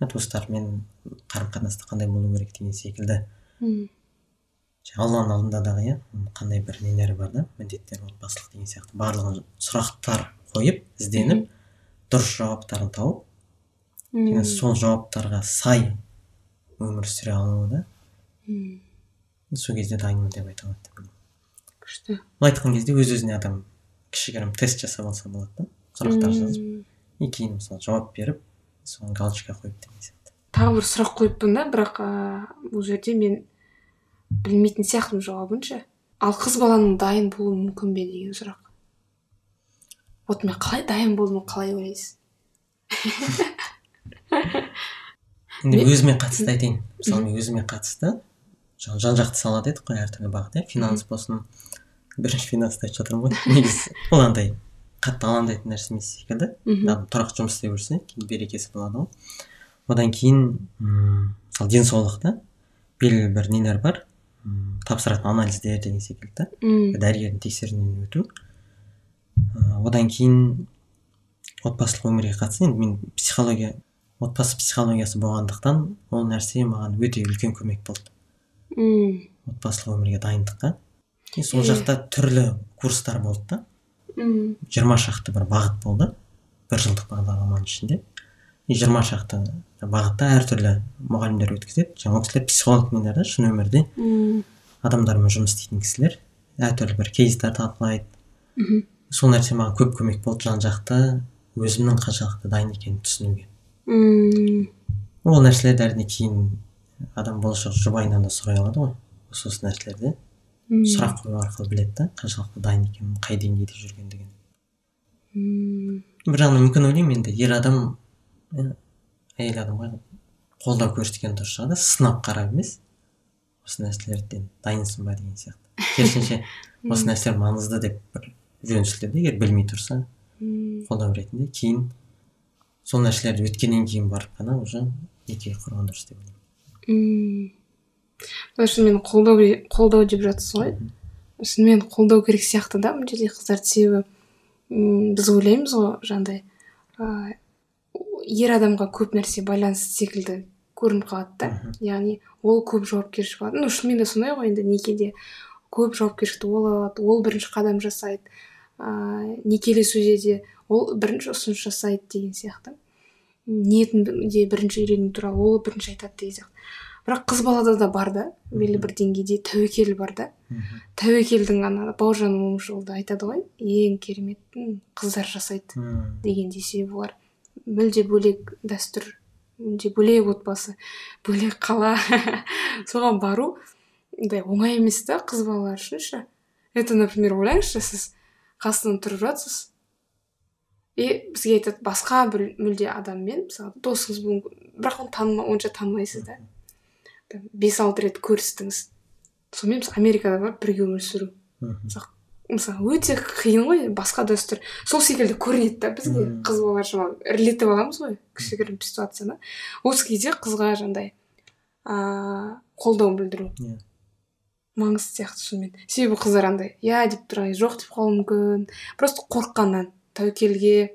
Туыстармен қарым қатынаста қандай болу керек деген секілді. Мм. Алланың алдында дағы иә қандай бір нелері бар да? Міндеттер отбасылық деген сияқты барлығын сұрақтар қойып ізденіп дұрыс жауаптарын тауып және сол жауаптарға сай өмір сүре алуы да. Мм. Сол кезде дайынмын деп айта алады. күшті. Былай айтқан кезде өз өзіне адам кішігірім тест жасап алса болады да сұрақтар жазып. И кейін мысалы жауап беріп соған галочка қойып деген сияқты. Тағы бір сұрақ қойыппын да бірақ ыыы бұл жерде мен білмейтін сияқтымын жауабын ше ал қыз баланың дайын болуы мүмкін бе деген сұрақ. Вот мен қалай дайын болдым қалай ойлайсыз? енді өзіме қатысты айтайын. Мысалы мен өзіме қатысты. Жан жақты сала дедік қой әртүрлі бағыт иә финанс болсын. Бірінші финансты айтып жатырмын ғой. Негізі. Ол андай қатты алаңдайтын нәрсе емес секілді. Адам тұрақты жұмыс істей берсе кейін берекесі болады ғой. Одан кейін мысалы денсаулықта белгілі бір нелер бар. М тапсыратын анализдер деген секілді. Да мм дәрігердің тексеруінен өту. Одан кейін отбасылық өмірге қатысты. Енді мен психология отбасы психологиясы болғандықтан ол нәрсе маған өте үлкен көмек болды. Мм. Отбасылық өмірге дайындыққа. И сол жақта түрлі курстар болды да. Мм. Жиырма шақты бір бағыт болды. Бір жылдық бағдарламаның ішінде. И жиырма шақты бағытта әртүрлі мұғалімдер өткізеді. Жаңағы ол кісілер психологтар да шын өмірде мм. адамдармен жұмыс істейтін кісілер. Әртүрлі бір кейстер талқылайды мхм. Сол нәрсе маған көп көмек болды жан жақты. Өзімнің қаншалықты дайын екенін түсінуге. Мм. Ол нәрселерді әрине кейін адам болашақ жұбайынан да сұрай алады ғой. Осы осы нәрселерді. Сұрақ қою арқылы біледі да қаншалықты дайын екенін қай деңгейде жүргендігін. Мм. бір жағынан мүмкін ойлаймын енді ер адам әйел адамға қолдау көрсеткен дұрыс шығар да сынап қарап емес. Осы нәрселерден дайынсың ба деген сияқты. Керісінше осы нәрселер маңызды деп бір жөн сілтеді егер білмей тұрса мм. қолдау ретінде кейін сол нәрселерді өткеннен кейін барып қана уже неке құрған дұрыс деп ойлаймын. Мм. шынымен қолдау қолдау деп жатсыз ғой. Шынымен қолдау керек сияқты да мына жерде қыздарды себебі біз ойлаймыз ғой жаңағыдай ә, ер адамға көп нәрсе байланысты секілді көрініп қалады да. Яғни ол көп жауапкершілік алады. Ну шынымен де сондай ғой енді некеде көп жауапкершілікті ол алады ол бірінші қадам жасайды. Ыыы некелесуде де ол бірінші ұсыныс жасайды деген сияқты. Ниетін де бірінші үйрену туралы ол бірінші айтады деген сияқты. Бірақ қыз балада да бар да белгілі бір деңгейде тәуекел бар да. Тәуекелдің ана бауыржан момышұлы айтады ғой ең керемет м, қыздар жасайды Мм. дегендей себебі олар мүлде бөлек дәстүр мүлде бөлек отбасы бөлек қала. Соған бару андай оңай емес та қыз балалар үшін ше. Это например ойлаңызшы сіз қасынан тұрып жатсыз и бізге айтады басқа бір мүлде адаммен мысалы досыңыз мүмкін бірақ оны таныма онша танымайсыз да. Бес алты рет көрістіңіз. Сонымен біз америкада барып бірге өмір сүру. Мысалы өте қиын ғой басқа дәстүр. Сол секілді көрінеді да бізге. Қыз балалар шамалы ірілетіп аламыз ғой кішігірім ситуацияны. Осы кезде қызға жаңағыдай ыыы қолдау білдіру. Иә. маңызды сияқты шынымен себебі қыздар андай иә деп тұр жоқ деп қалуы мүмкін просто қорыққаннан. Тәуекелге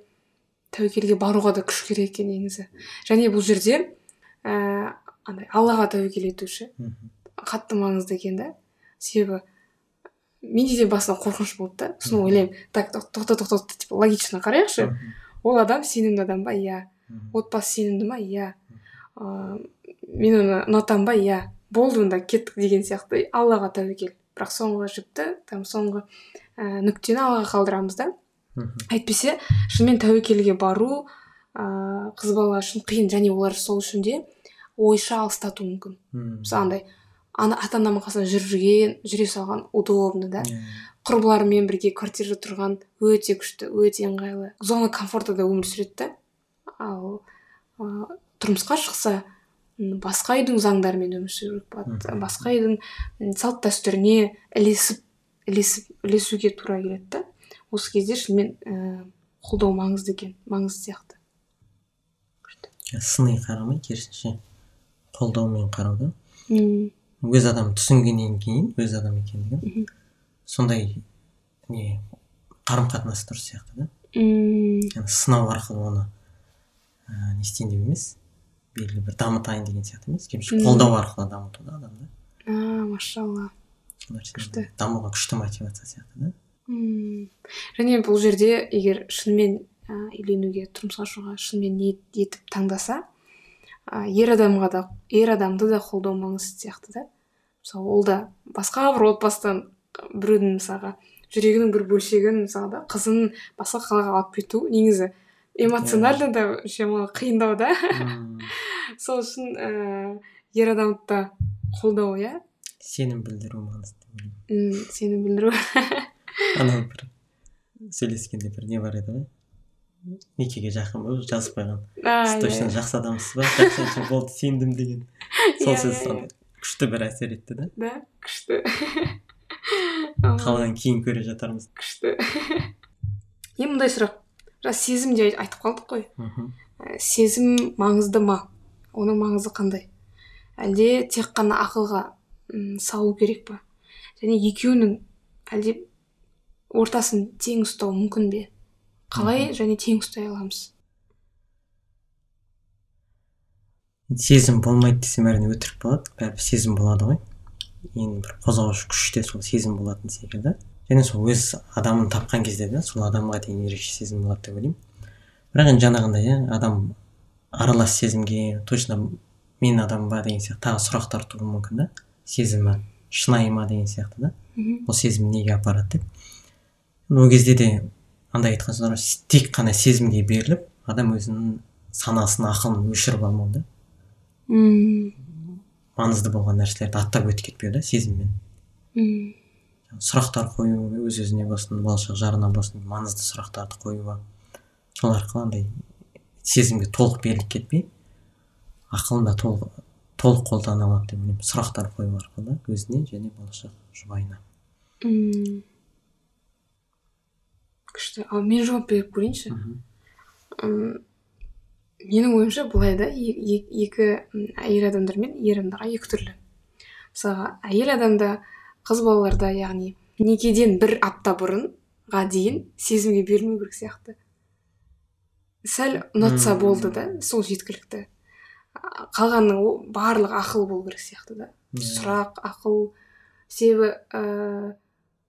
тәуекелге баруға да күш керек екен негізі. Және бұл жерде ііі андай аллаға тәуекел ету ше Мхм. қатты маңызды екен да. Себебі менде де басында қорқыныш болды да. Сосын ойлаймын так тоқ- тоқта тоқта тоқта типа логично қарайықшы. Ол адам сенімді адам ба? Иә. Отбасы сенімді ма? Иә. Ыыы мен оны ұнатамын ба? Иә. Болды онда кеттік деген сияқты. Аллаға тәуекел. Бірақ соңғы жіпті там соңғы ііі нүктені аллаға қалдырамыз да. Әйтпесе шынымен тәуекелге бару ыыы қыз балалар үшін қиын және олар сол үшін де ойша алыстатуы мүмкін. Мысалы андай ана ата анамның қасында жүріп жүрген жүре салған удобно да? Құрбыларымен бірге квартирада тұрған өте күшті өте ыңғайлы зона комфортада өмір сүреді да. Ал ы, тұрмысқа шықса басқа үйдің заңдарымен өмір сүру керек басқа үйдің салт дәстүріне ілесіп ілесіп ілесуге тура келеді да. Осы кезде шынымен ііі қолдау маңызды екен маңызды сияқты. Сыни қарамай керісінше қолдаумен қарау да өз адам түсінгеннен кейін өз адам екендігін сондай не қарым қатынас дұрыс сияқты да. М, яғни сынау арқылы оны ә, не істейін деп емес белгілі бір дамытайын деген сияқты емес. Керісінше Мм. қолдау арқылы дамыту да адамды. А машалла. Күшті. дамуға күшті мотивация сияқты да. Және бұл жерде егер шынымен ә, үйленуге тұрмысқа шығуға шынымен ниет етіп таңдаса ә, ер адамға да ер адамды да қолдау маңызды сияқты да. Мысалы ол да басқа бір отбасыдан біреудің мысалға жүрегінің бір бөлшегін мысалы да қызын басқа қалаға алып кету негізі эмоционально да шамалы қиындау да. Сол үшін ә, ер адамды да қолдау иә. Сенім білдіру маңызды деп ойлаймын. М, сені білдіру. анау бір сөйлескенде бір не бар еді ғой? Некеге жақын болып жазып қойған. Сіз иә, точно иә. жақсы адамсыз ба? Жақсы болды сендім деген. Сол Иә, сөз иә, андай күшті бір әсер етті да? Да күшті. Қаладан кейін көре жатармыз. Күшті. Е мындай сұрақ. Жаңа сезім де айтып қалдық қой. Мхм. Ә, сезім маңызды ма? Оның маңызы қандай? Әлде тек қана ақылға салу керек па? Және екеуінің әлде ортасын тең ұстау мүмкін бе? Қалай және тең ұстай аламыз? Сезім болмайды десем әрине өтірік болады. Бәрібір сезім болады ғой. Ең бір қозғаушы күш те сол сезім болатын секілді. Және сол өз адамын тапқан кезде де сол адамға деген ерекше сезім болады деп ойлаймын. Бірақ енді жаңағындай иә адам аралас сезімге точно мен адам ба деген сияқты тағы сұрақтар тууы мүмкін да. Сезімі шынайы ма деген сияқты да. Ол сезім неге апарады деп. Ол кезде де андай айтқан сөз бар тек қана сезімге беріліп адам өзінің санасын ақылын өшіріп алмау да мм маңызды болған нәрселерді аттап өтіп кетпеу да сезіммен. Мм. Сұрақтар қою өз өзіне болсын болашақ жарына болсын маңызды сұрақтарды қоюға. Сол арқылы андай сезімге толық беріліп кетпей ақылын да толық толық қолдана алады деп ойлаймын. Сұрақтар қою арқылы өзіне және болашақ жұбайына. Мм. Күшті. Ал мен жауап беріп көрейінші. Менің ойымша былай да екі әйел адамдар мен ер адамдарға екі түрлі. Мысалға әйел адамда қыз балаларда яғни некеден бір апта бұрынға дейін сезімге берілмеу керек сияқты. Сәл ұнатса болды да сол жеткілікті. Қалғанның барлығы ақыл болу керек сияқты да. Сұрақ ақыл себебі ә,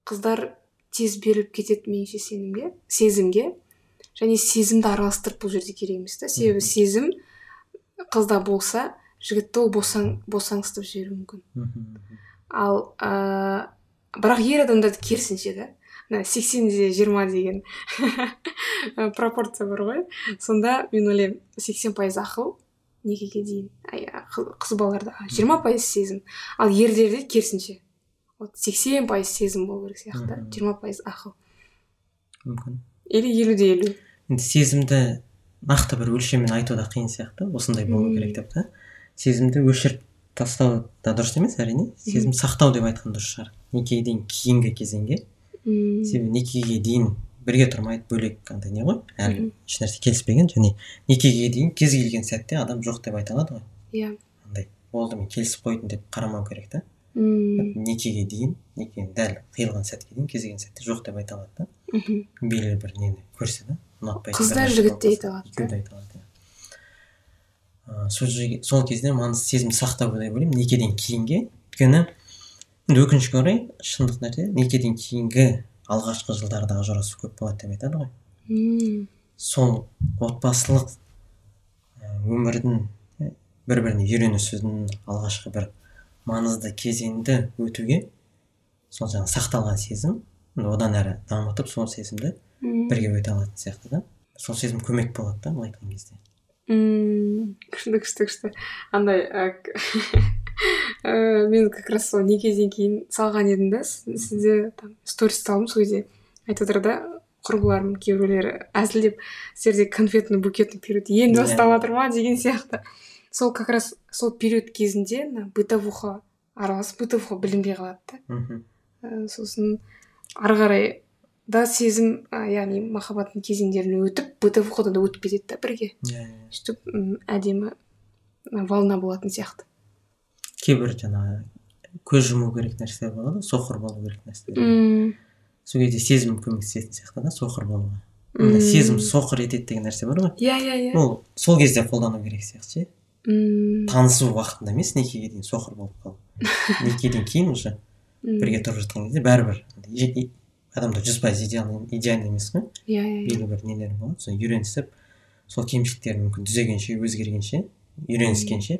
қыздар тез беріліп кетеді меніңше сенімге сезімге. Және сезімді араластырып бұл жерде керек емес та себебі сезім қызда болса жігітті ол босаң босаңсытып жіберуі мүмкін. Ал ә, бірақ ер адамдарда керісінше да мына сексенде жиырма деген пропорция бар ғой. Сонда мен ойлаймын сексен пайыз ақыл некеге дейін. Қыз балаларда жиырма пайыз сезім. Ал ерлерде керісінше. Вот сексен пайыз сезім болу керек сияқты жиырма пайыз ақыл мүмкін. Или елу де елу. Енді сезімді нақты бір өлшеммен айту да қиын сияқты. Осындай болу керек деп та сезімді өшіріп тастау да дұрыс емес әрине. Сезім сақтау деп айтқан дұрыс шығар. Некеге дейін кейінгі кезеңге. Мм. себебі некеге дейін бірге тұрмайды бөлек андай не ғой? Әлі ешнәрсе келіспеген. Және некеге дейін кез келген сәтте адам жоқ деп айта алады ғой. Иә. Андай болды мен келісіп қойдым деп қарамау керек та. Мм. некеге дейін некенің дәл қиылған сәтке дейін кез келген сәтте жоқ деп айта алады да мхм. белгілі бір нені көрсе да ұнатпайтын Қыз бір да нәрсе жігіт те болса, айта алады екеуі де айта алады иә. Сол кезде маңызды сезімді сақтау деп ойлаймын некеден кейінге өйткені енді өкінішке орай шындық нәрсе некеден кейінгі алғашқы жылдарда ажырасу көп болады деп айтады ғой Мм. сол отбасылық ә, өмірдің бір біріне үйренісудің алғашқы бір маңызды кезеңді өтуге сол жаңағы сақталған сезім одан әрі дамытып сол сезімді бірге өте алатын сияқты да. Сол сезім көмек болады да былай айтқан кезде. Мм, күшті күшті күшті. Андай ә, мен как раз сол некеден кейін салған едім да сіз- сізде там сторис салдым сол кезде айтып отыр да құрбыларым кейбіреулері әзілдеп сіздерде конфетный букетный период енді Иә. басталып жатыр ма деген сияқты. Сол как раз сол период кезінде мына бытовуха араласып бытовуха білінбей қалады да. Мхм. Ә, сосын ары қарай да сезім яғни махаббаттың кезеңдерін өтіп бытовухадан да өтіп кетеді да бірге. Иә иә. Сөйтіп әдемі волна болатын сияқты. Кейбір жаңағы көз жұму керек нәрселер болады ғой соқыр болу керек нәрселер. Мм сол кезде сезім көмектесетін сияқты да соқыр болуға. Сезім соқыр етеді деген нәрсе бар ғой. Иә иә иә. Ол сол кезде қолдану керек сияқты ше. Мм, танысу уақытында емес некеге дейін соқыр болып қалу некеден кейін уже бірге тұрып жатқан кезде бәрібір адамда жүз пайыз идеальный емес қой. Иә иә иә. Белгілі бір нелер болады. Сол үйренісіп сол кемшіліктерін мүмкін түзегенше өзгергенше үйреніскенше.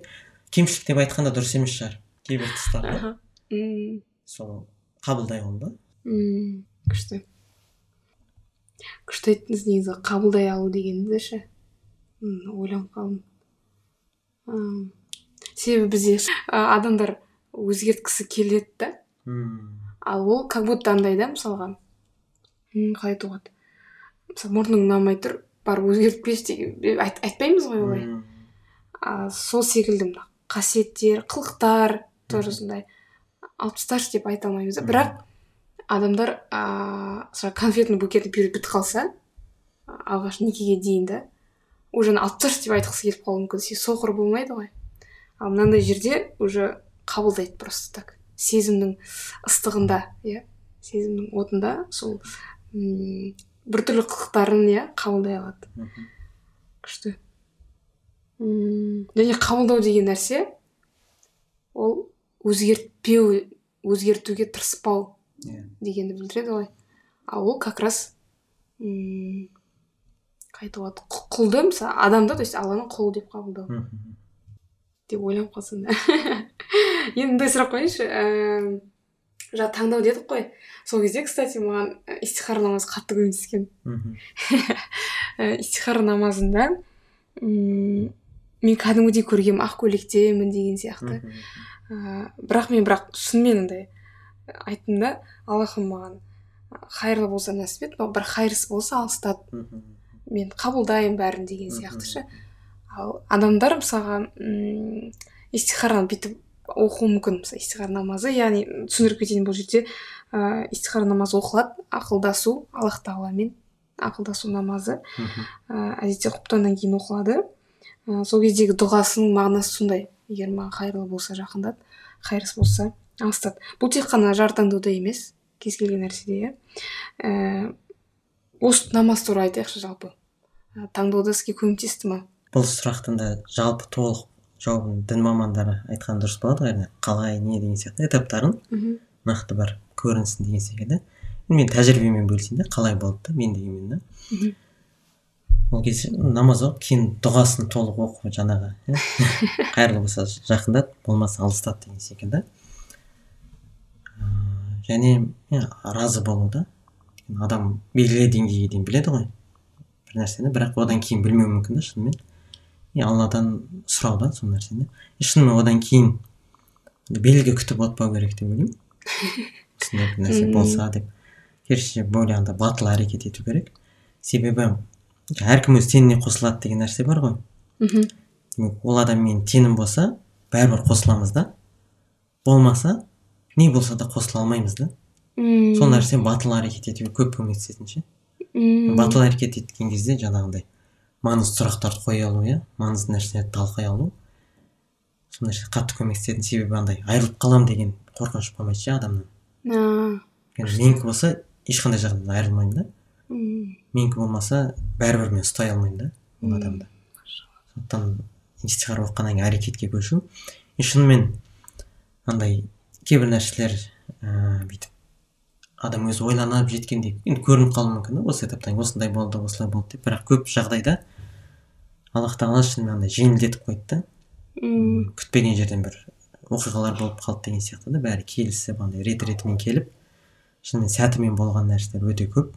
Кемшілік деп айтқан да дұрыс емес шығар. Кейбір тұстарда сол қабылдай алу да. Мм, күшті. Күшті айттыңыз негізі. Қабылдай алу дегенді ше? Ойланып қалдым. М, себебі бізде адамдар өзгерткісі келеді да. Ал ол как будто андай да мысалға. М, қалай айтуға болады? Мысалы мұрның ұнамай тұр барып өзгертіп келші деген айт, айтпаймыз ғой олай. А, сол секілді мына қасиеттер қылықтар тоже сондай алып тасташы деп айта алмаймыз да. Бірақ адамдар ыыы конфетный букетный период бітіп қалса а, алғаш некеге дейін да уже алып деп айтқысы келіп қалуы мүмкін. Сен соқыр болмайды ғой. Ал мынандай жерде уже қабылдайды просто так. Сезімнің ыстығында иә. Сезімнің отында сол м біртүрлі қылықтарын иә қабылдай алады. Күшті. Мм және қабылдау деген нәрсе ол өзгертпеу өзгертуге тырыспау иә. дегенді білдіреді ғой. Ал ол как раз айтуға болады Құл- құлды мысалы адамды то есть алланың құлы деп қабылдау. Деп ойланып қалсам да. Енді мындай сұрақ қояйыншы ііі жаңа таңдау дедік қой. Сол кезде кстати маған і, истихара намазы қатты көмектескен. Истихара намазында мен кәдімгідей көргенмін ақ көйлектемін деген сияқты. Бірақ мен бірақ шынымен андай айттым да аллахым маған хайырлы болса нәсіп ет бірақ хайырсыз болса алыстат мхм. Мен қабылдаймын бәрін деген сияқты ше. Ал адамдар мысалға м истихараны бүйтіп оқуы мүмкін. Мысалы истихара намазы яғни түсіндіріп кетейін бұл жерде ыыы истихара намазы оқылады ақылдасу аллах тағаламен ақылдасу намазы Мхм. ыыы әдетте құптаннан кейін оқылады. Ыыы сол кездегі дұғасының мағынасы сондай. Егер маған қайырлы болса жақындат хайырсыз болса алыстат бұл тек қана жар таңдауда емес кез келген нәрседе иә. Ііі осы намаз туралы айтайықшы жалпы. Ә, таңдауда сізге көмектесті ма? Бұл сұрақтың да жалпы толық жауабын дін мамандары айтқан дұрыс болады ғой қалай не деген сияқты этаптарын мхм. нақты бір көрінсін деген секілді. Мен тәжірибемен бөлісейін да қалай болды да мен дегенмен да мхм. Ол кезде намаз оқып кейін дұғасын толық оқу жаңағы қайырлы болса жақындат болмаса алыстат деген секілді. Ыыы, және разы болу да. Адам белгілі деңгейге дейін біледі ғой. Бір нәрсені бірақ одан кейін білмеуі мүмкін да шынымен и алладан сұрау да сол нәрсені и шынымен одан кейін белгі күтіп отпау керек деп ойлаймын осындай бір нәрсе болса деп керісінше более андай батыл әрекет ету керек себебі әркім өз теніне қосылады деген нәрсе бар ғой мхм демек ол адаммен тенім болса бәрібір қосыламыз да болмаса не болса да қосыла алмаймыз да мм сол нәрсе батыл әрекет етуге көп көмектесетін ше мм. Батыл әрекет еткен кезде жаңағындай маңызды сұрақтарды қоя алу иә? Маңызды нәрселерді талқылай алу. Сол нәрсе қатты көмектесетін себебі андай айырылып қалам деген қорқыныш болмайды ше адамнан. Менікі болса ешқандай жағдайда айырылмаймын да. Мм. Менікі болмаса бәрібір мен ұстай алмаймын да ол адамды. Сондықтан истихара оқығаннан кейін әрекетке көшу. И шынымен андай кейбір нәрселер ыыы бүйтіп адам өзі ойланып жеткендей. Енді көрініп қалуы мүмкін да осы этаптан осындай болды осылай болды деп. Бірақ көп жағдайда аллах тағала шынымен андай жеңілдетіп қойды да. Мм. Күтпеген жерден бір оқиғалар болып қалды деген сияқты да. Бәрі келісіп андай рет ретімен келіп шынымен сәтімен болған нәрселер өте көп.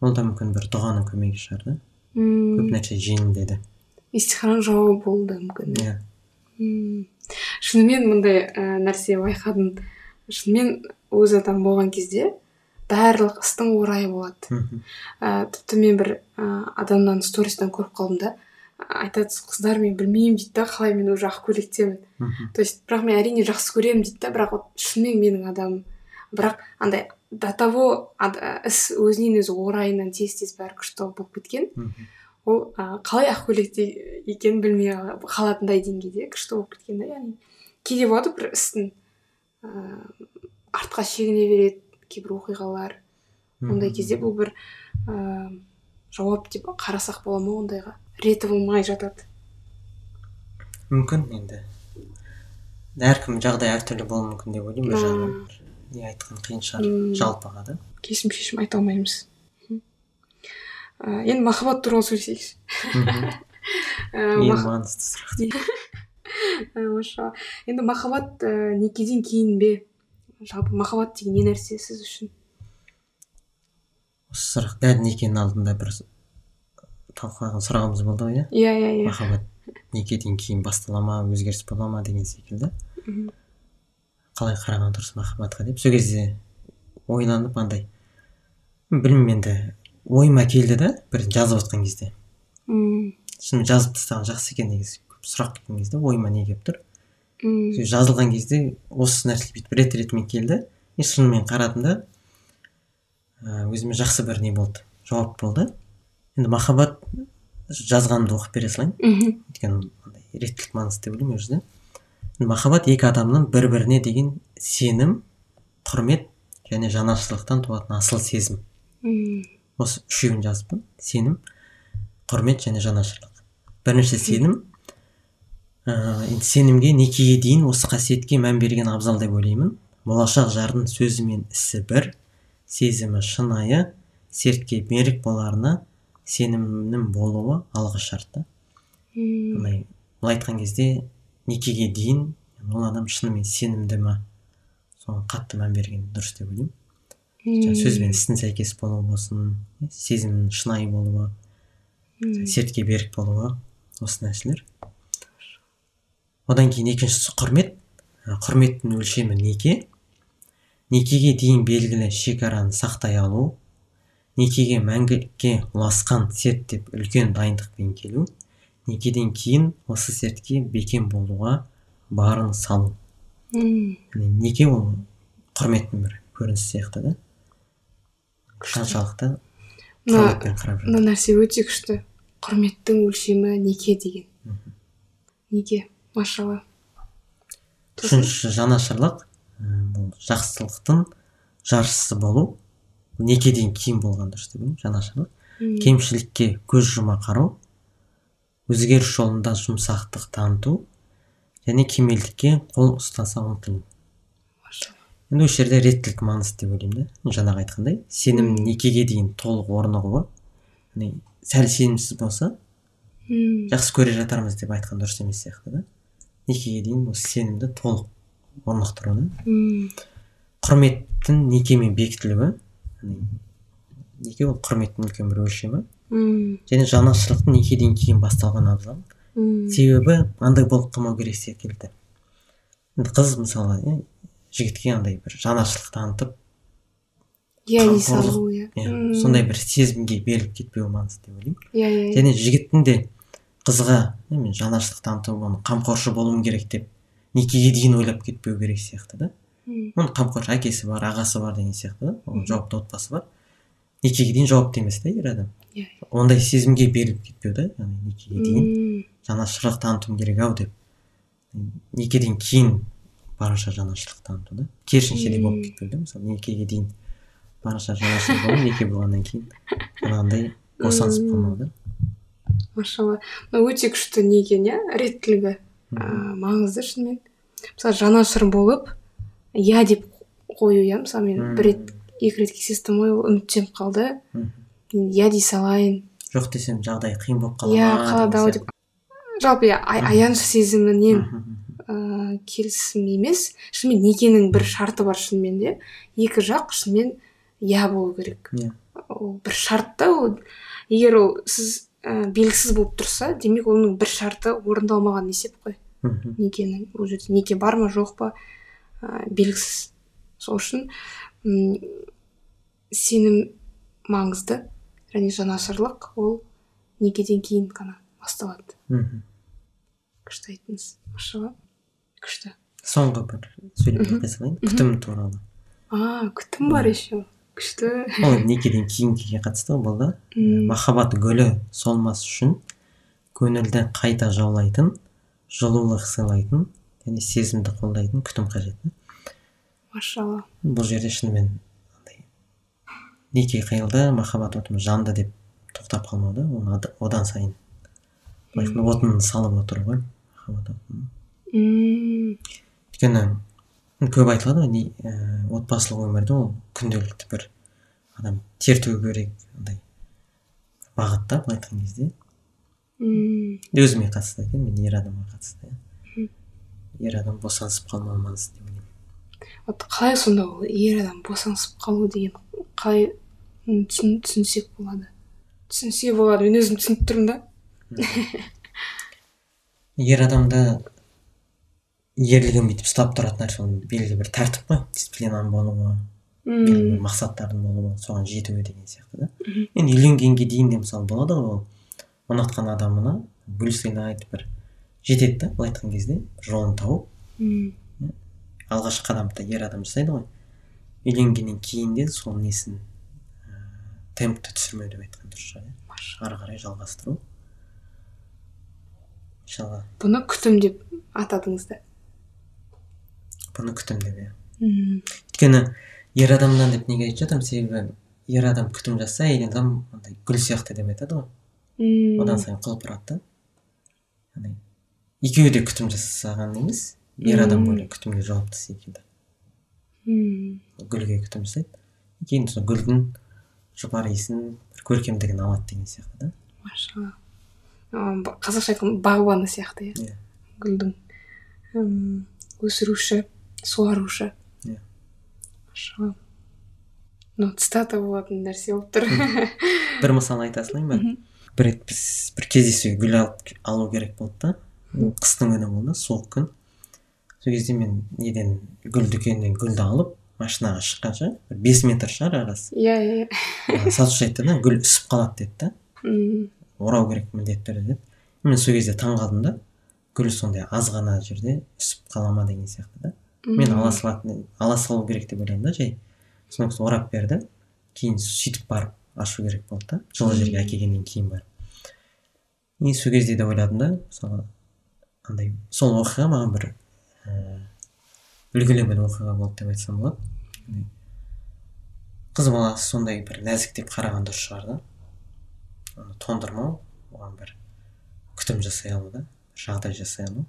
Ол да мүмкін бір дұғаның көмегі шығар да. Көп нәрсе жеңілдеді. Истихараның жауабы болды мүмкін. Иә. Мм. Шынымен мындай ә, нәрсе байқадым. Шынымен өз адам болған кезде барлық істің орайы болады. Ә, тіпті мен бір ә, адамнан стористан көріп қалдым да айтады қыздар мен білмеймін дейді да қалай мен уже ақ көйлектемін то есть бірақ мен әрине жақсы көремін дейді да бірақ вот шынымен менің адамым бірақ андай до того іс өзінен өзі орайынан тез тез бәрі күшті болып кеткен. Ол ә, қалай ақ көйлекте екенін білмей қала- қалатындай деңгейде күшті болып кеткен да яғни кейде болады бір істің ыыы артқа шегіне береді кейбір оқиғалар. Ондай кезде бұл бір ыыы жауап деп қарасақ бола ма ондайға? Реті болмай жатады. Мүмкін енді. Әркім жағдай әртүрлі болуы мүмкін деп ойлаймын бір жағынан не айтқан қиын шығар. Жалпыға да. Кесім шешім айта алмаймыз. Ә, енді махаббат туралы сөйлесейікші. Ә, ең маңызды сұрақ. машалла енді махаббат ә, некеден кейін бе? Жалпы махаббат деген не нәрсе сіз үшін? Осы сұрақ дәл некенің алдында бір талқылаған сұрағымыз болды ғой иә? Иә иә иә. Махаббат некеден кейін бастала ма өзгеріс бола ма деген секілді. Қалай қараған дұрыс махаббатқа деп. Сол кезде ойланып андай білмеймін енді ойыма келді да бір жазып отқан кезде. Мм, жазып тастаған жақсы екен негізі. Сұрақ келген кезде ойыма не келіп тұр? Мм, жазылған кезде осы нәрсе бүйтіп рет ретімен келді. И шынымен қарадым да өзіме жақсы бір не болды жауап болды. Енді махаббат жазғанымды оқып бере салайын. Мхм, өйткені реттілік маңызды деп ойлаймын ол жерде махаббат екі адамның бір біріне деген сенім құрмет және жанашырлықтан туатын асыл сезім. Мм, осы үшеуін жазыппын. Сенім құрмет және жанашырлық. Бірінші сенім енді сенімге некеге дейін осы қасиетке мән берген абзал деп ойлаймын. Болашақ жардың сөзі мен ісі бір сезімі шынайы сертке берік боларына сенімнің болуы алғы шарт та мм. Былай былай айтқан кезде некеге дейін ол адам шынымен сенімді ма соған қатты мән берген дұрыс деп ойлаймын. Сөз бен істің сәйкес болуы болсын сезімнің шынайы болуы мм. сертке берік болуы осы нәрселер. Одан кейін екіншісі құрмет. Құрметтің өлшемі неке? Некеге дейін белгілі шекараны сақтай алу некеге мәңгілікке ұласқан серт деп үлкен дайындықпен келу некеден кейін осы сертке бекем болуға барын салу. Мм. Неке ол құрметтің бір көрінісі сияқты да? Қаншалықты мына нәрсе өте күшті. Құрметтің өлшемі неке деген. Неке? Машалла үшінші жанашырлық ә, бұл жақсылықтың жаршысы болу некеден кейін болған дұрыс деп ойлаймын жанашырлық кемшілікке көз жұма қарау өзгеріс жолында жұмсақтық таныту және кемелдікке қол ұстаса ұмтылу енді осы жерде реттілік маңызды деп ойлаймын да жаңағы айтқандай. Сенім некеге дейін толық орнығуы сәл сенімсіз болса жақсы көре жатармыз деп айтқан дұрыс емес сияқты да. Некеге дейін осы сенімді толық орнықтыру да құрметтің некемен бекітілуі неке ол құрметтің үлкен бір өлшемі. Мм. және жанашырлықтың некеден кейін басталған абзал. Мм. себебі андай болып қалмау керек секілді. Енді қыз мысалы иә, жігітке андай бір жанашырлық танытып иә салу иә. иә, сондай бір сезімге беріліп кетпеуі маңызды деп ойлаймын. Иә иә. Және жігіттің де қызға иә, мен жанашырлық танытып оны қамқоршы болуым керек деп некеге дейін ойлап кетпеу керек сияқты да. Оның қамқоршы әкесі бар ағасы бар деген сияқты да. Оның жауапты отбасы бар. Некеге дейін жауапты емес та ер адам. Иә. ондай сезімге беріліп кетпеу да яғни некеге дейін жанашырлық танытуым керек ау деп некеден кейін барынша жанашырлық таныту да. Керісінше де болып кетпеу да мысалы некеге дейін барынша жанашыр болу неке болғаннан кейін жаңағындай босанысып қалмау да. Машалла мына өте күшті не? Екен иә реттілігі ыыы маңызды шынымен. Мысалы жанашыр болып иә деп қою иә мысалы мен бір рет екі рет кездестім ғой ол үміттеніп қалды. Иә дей салайын жоқ десем жағдай қиын болып қала иә қалады ау деп. Жалпы иә аяныш сезімінен ыыы келісім емес. Шынымен некенің бір шарты бар шынымен де. Екі жақ шынымен иә болу керек. Иә. ол бір шарт та ол. Егер ол сіз ә, белгісіз болып тұрса демек оның бір шарты орындалмаған есеп қой. Мгм. некенің ол жерде неке бар ма жоқ па ә, белгісіз. Сол үшін м, сенім маңызды және жанашырлық ол некеден кейін ғана басталады. Мгм. күшті айттыңыз. Машалла күшті. Соңғы бір Мгм. тоқтай салайын күтім туралы. А күтім бар еще күшті. Ол некеден кейінгіге қатысты М. махаббат гүлі солмас үшін көңілді қайта жаулайтын жылулық сыйлайтын және сезімді қолдайтын күтім қажет машалла. Бұл жерде шынымен андай неке қиылды махаббат отым жанды деп тоқтап қалмау да? Оны одан сайын. Былай отын салып отыру ғой махаббат отын өйткені көп айтылады ғой ә, отбасылық өмірде ол күнделікті бір адам тер төгу керек андай бағыт та былай айтқан кезде. М, өзіме қатысты екен мен ер адамға қатысты иә. Ер адам босанысып қалмау маңызды деп ойлаймын. Вот қалай сонда ол ер адам босанысып қалу деген қалай түсінсек болады? Түсінсе болады мен өзім түсініп тұрмын да. Ер адамды ерлігін бүйтіп ұстап тұратын нәрсе ол белгілі бір тәртіп қой дисциплинаның болуы белгілі бір мақсаттардың болуы соған жетуі деген сияқты да. Енді үйленгенге дейін де мысалы болады ғой ол ұнатқан адамына гүл сыйлайды бір жетеді да былай айтқан кезде жолын тауып. М, алғашқы қадамды ер адам жасайды ғой. Үйленгеннен кейін де сол несін ә, темпті түсірмеу деп айтқан дұрыс шығар иә. Ары қарай жалғастыру. Иншалла. Бұны күтім деп атадыңыз да. Бұны күтім деп иә өйткені ер адамнан деп неге айтып жатырмын себебі ер адам күтім жасаса әйел адам андай гүл сияқты деп айтады ғой одан сайын құлпырады да яғни екеуі де күтім жасаған емес ер адам более күтімге жауапты секілді мм гүлге күтім жасайды кейін сол гүлдің жұпар иісін бір көркемдігін алады деген сияқты да машалла қазақша айтқанда бағбаны сияқты иә Иә. гүлдің өсіруші суарушы Иә. машалла мынау цитата болатын нәрсе болып тұр бір мысал айта салайын ба? Бір рет біз бір кездесуге гүл алып алу керек болды да. Ол қыстың күні болды суық күн. Сол кезде мен неден гүл дүкенінен гүлді алып машинаға шыққанша бір бес метр шығар арасы. Иә иә Ы, сатушы айтты да гүл үсіп қалады деді да. Орау керек міндетті түрде деді. Мен сол кезде таң қалдым да. Гүл сондай аз ғана жерде үсіп қала ма деген сияқты да. Мен ала салатын ала салу керек деп ойладым да жай. Содан кейін орап берді кейін сөйтіп барып ашу керек болды да. Жылы жерге әкелгеннен кейін барып. И сол кезде де ойладым да мысалы андай сол оқиға маған бір ііі үлгілі бір оқиға болды деп айтсам болады. Қыз баласы сондай бір нәзік деп қараған дұрыс шығар да. Оны тоңдырмау оған бір күтім жасай алу да жағдай жасай алу.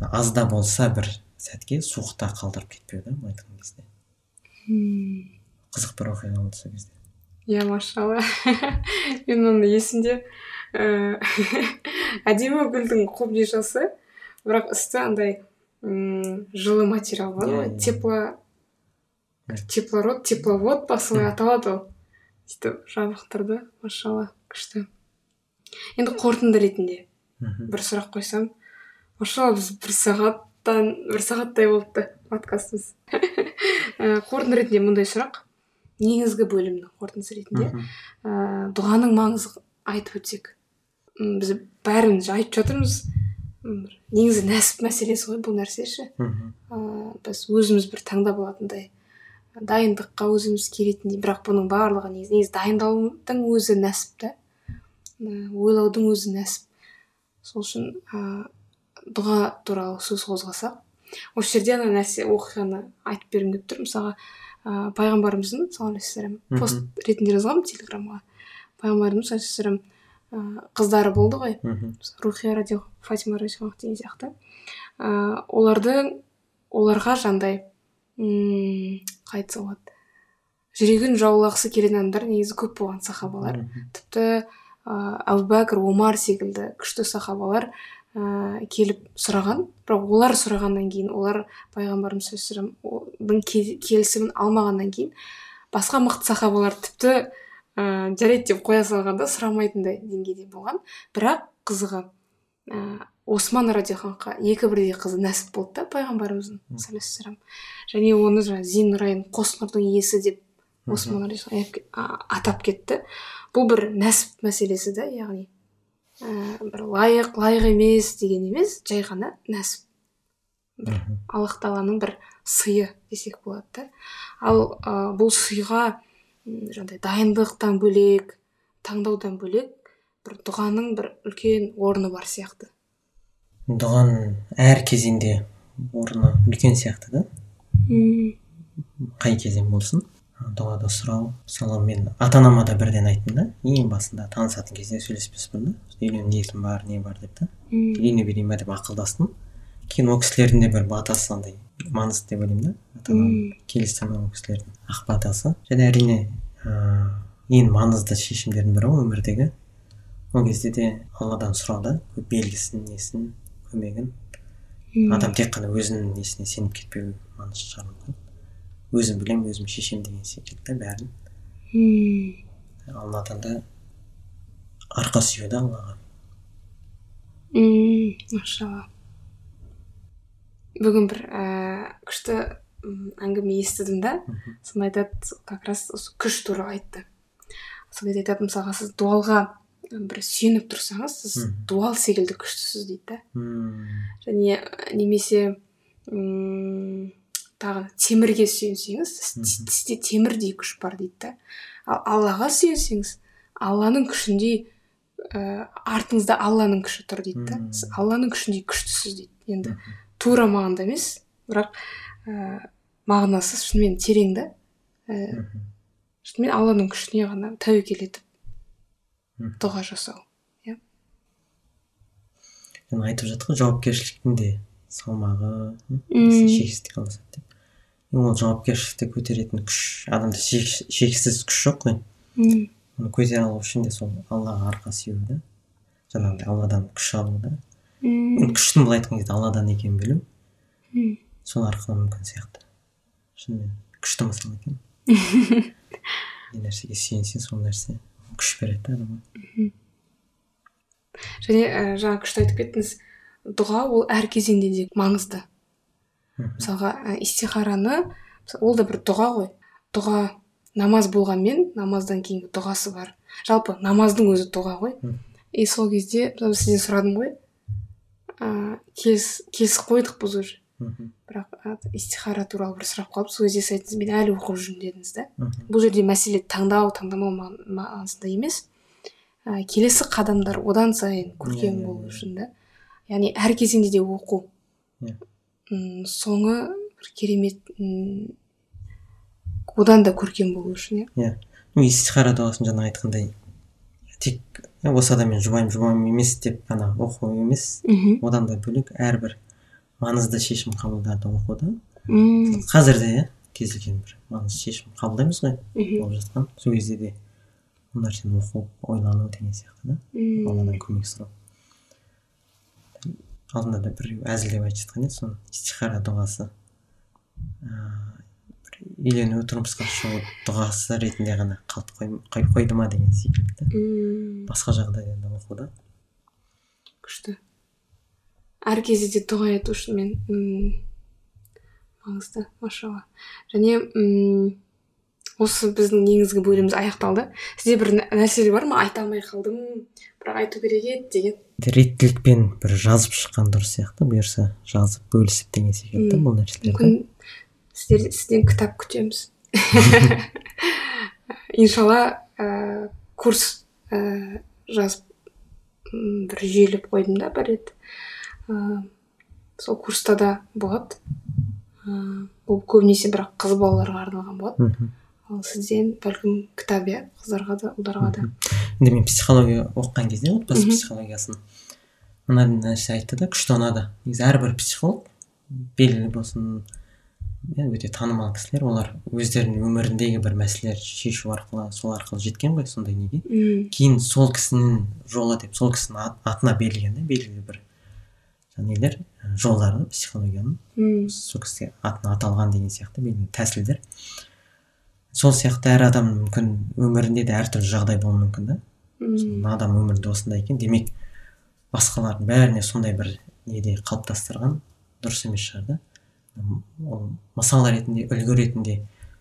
Аз да болса бір сәтке суықта қалдырып кетпеу да былай айтқан кезде. М, қызық бір оқиға болды сол кезде. Иә машалла. Мен оны есімде ііі әдемі гүлдің клубничасы бірақ үсті андай жылы материал бар. Ғой иә. тепло Иә. теплород тепловод па солай аталады ол. Сөйтіп жабық тұрды машалла күшті. Енді қорытынды ретінде бір сұрақ қойсам. Машалла біз бір сағаттан бір сағаттай болыпты подкастымыз. Ііі, қорытынды ретінде мындай сұрақ. Негізгі бөлімнің қорытындысы ретінде ыыы дұғаның маңызын айтып өтсек. Біз бәріміз айтып жатырмыз. Негізі нәсіп мәселесі ғой бұл нәрсе ше? Ыыы біз өзіміз бір таңдап алатындай дайындыққа өзіміз келетіндей бірақ бұның барлығы негізі негізі дайындаудың өзі нәсіп та. Ойлаудың өзі нәсіп. Сол үшін ыыы дұға туралы сөз қозғасақ осы жерде ана нәрсе оқиғаны айтып бергім келіп тұр. Мысалға ыыы пайғамбарымыздың саллаллаху алейхи пост ретінде жазғанмын телеграмға. Пайғамбарымыз саллаллаху алейхи қыздары болды ғой. Мхм рухия радио фатима деген сияқты. Ыыы олардың оларға жандай м қалай айтса болады жүрегін жаулағысы келетін адамдар негізі көп болған сахабалар. Тіпті ыыы әбу бәкір омар секілді күшті сахабалар ыыы келіп сұраған. Бірақ олар сұрағаннан кейін олар пайғамбарымыз саллаллаху келісімін алмағаннан кейін басқа мықты сахабалар тіпті ыыы жарайды деп қоя салғанда сұрамайтындай деңгейде болған. Бірақ қызығы ыыы осман радиоханға екі бірдей қызы нәсіп болды да пайғамбарымыздың саллаллаху алейхи және оны жаңағы зиннұрайын қос нұрдың иесі деп осман атап кетті. Бұл бір нәсіп мәселесі да яғни ііі бір лайық лайық емес деген емес жай ғана нәсіп. Мхм. аллах тағаланың бір сыйы десек болады да. Ал ә, бұл сыйға жаңағыдай дайындықтан бөлек таңдаудан бөлек бір дұғаның бір үлкен орны бар сияқты. Дұғаның әр кезеңде орны үлкен сияқты да? Қай кезең болсын? Дұғада сұрау мысалы мен ата анама да бірден айттым да. Ең басында танысатын кезде сөйлеспес бұрын да. Үйлену ниетім бар не бар деп та. Үйлене берейін ба деп ақылдастым. Кейін ол кісілердің де бір батасы андай маңызды деп ойлаймын да. Ата анам м, келістірген ол кісілердің ақ батасы. Және әрине ыыы ең маңызды шешімдердің бірі ғой өмірдегі. Ол кезде де алладан сұрау да белгісін несін көмегін. Адам тек қана өзінің несіне сеніп кетпеу маңызды шығар мүмкін өзім білемін өзім шешемін деген секілді бәрін м, алладан да арқа сүйеу да аллаға м, машалла бүгін бір ііі күшті әңгіме естідім да сонда айтады как раз осы күш туралы айтты сол кезде айтады мысалға сіз дуалға бір сүйеніп тұрсаңыз сіз дуал секілді күштісіз дейді да Мм. және немесе м тағы темірге сүйенсеңіз сізде темірдей күш бар дейді да ал аллаға сүйенсеңіз алланың күшіндей ә, артыңызда алланың күші тұр дейді да сіз алланың күшіндей күштісіз дейді. Енді тура мағынада емес бірақ ә, мағынасы шынымен терең да ә, шынымен алланың күшіне ғана тәуекел етіп дұға жасау жаңа айтып ғой жауапкершіліктің де салмағы Мм. шексіздік алысады деп. Ол жауапкершілікті көтеретін күш адамда шек- шексіз күш жоқ қой. Мм. Оны көтере алу үшін де сол аллаға арқа сүйеу да жаңағыдай алладан күш алу да. Күштің былай айтқан кезде алладан екенін білу мм. сол арқылы мүмкін сияқты. Шынымен күшті мысал екен. Не нәрсеге сүйенсе сол нәрсе күш береді да адамға. Және ә, жаңа күшті айтып кеттіңіз дұға ол әр кезеңде де маңызды. Мысалға ә, истихараны ол да бір дұға ғой. Дұға намаз болғанмен намаздан кейінгі дұғасы бар. Жалпы намаздың өзі дұға ғой. И сол кезде сізден сұрадым ғой. Ыыы келіс келісіп қойдық біз уже. Бірақ ә, истихара туралы бір сұрап қалып сол кезде сіз айттыңыз мен әлі оқып жүрмін дедіңіз да. Бұл жерде мәселе таңдау таңдамау ма- маңызында емес. Ә, келесі қадамдар одан сайын көркем Иә, иә, болу иә. үшін да. Яғни әр кезеңде де оқу. Иә. Соңы бір керемет одан да көркем болу үшін иә. Иә. Истихара дұғасын жаңа айтқандай тек «Е, осы адаммен жұбаймын жұбаймын емес деп қана оқу емес. Мхм. Одан да бөлек әрбір маңызды шешім қабылдарды оқуда М, қазір де иә кез келген бір маңызды шешім қабылдаймыз ғой мхм, болып жатқан. Сол кезде де бұл нәрсені оқу ойлану деген сияқты да. Алладан көмек сұрау. Алдында да біреу әзілдеп айтып жатқан еді соны. Истихара дұғасы. Бір үйлену тұрмысқа шығу дұғасы ретінде ғана қалып қой- қойып қойды ма деген секілді. Басқа жағдайда да оқуда. Күшті. Әр кезде де дұға ету шынымен м, маңызды машалла. Және м, осы біздің негізгі бөліміміз аяқталды. Сізде бір нә- нәрселер бар ма? Айта алмай қалдым. Бірақ айту керек еді деген. Реттілікпен бір жазып шыққан дұрыс сияқты. Бұйырса жазып бөлісіп деген секілді бұл нәрселерді. Мүмкін сіздер сізден кітап күтеміз. Иншалла ә, курс ә, жазып бір жүйелеп қойдым да бір рет. Ә, сол курста да болады. Ә, бұл көбінесе бірақ қыз балаларға арналған болады. Ал сізден бәлкім кітап иә қыздарға да ұлдарға да. Енді мен психология оқыған кезде отбасы психологиясын мына нәрсе айтты да күшті ұнады. Негізі әрбір психолог белгілі болсын иә өте танымал кісілер. Олар өздерінің өміріндегі бір мәселелерді шешу арқылы сол арқылы жеткен ғой сондай неге. Кейін сол кісінің жолы деп сол кісінің ат- атына берілген да белгілі бір нелер жолдары психологияның сол кісіге атына аталған деген сияқты белгілі тәсілдер. Сол сияқты әр адам мүмкін өмірінде де әртүрлі жағдай болуы мүмкін да. Мына адам өмірінде осындай екен. Демек басқалардың бәріне сондай бір неде қалыптастырған дұрыс емес шығар да. Ол мысал ретінде үлгі ретінде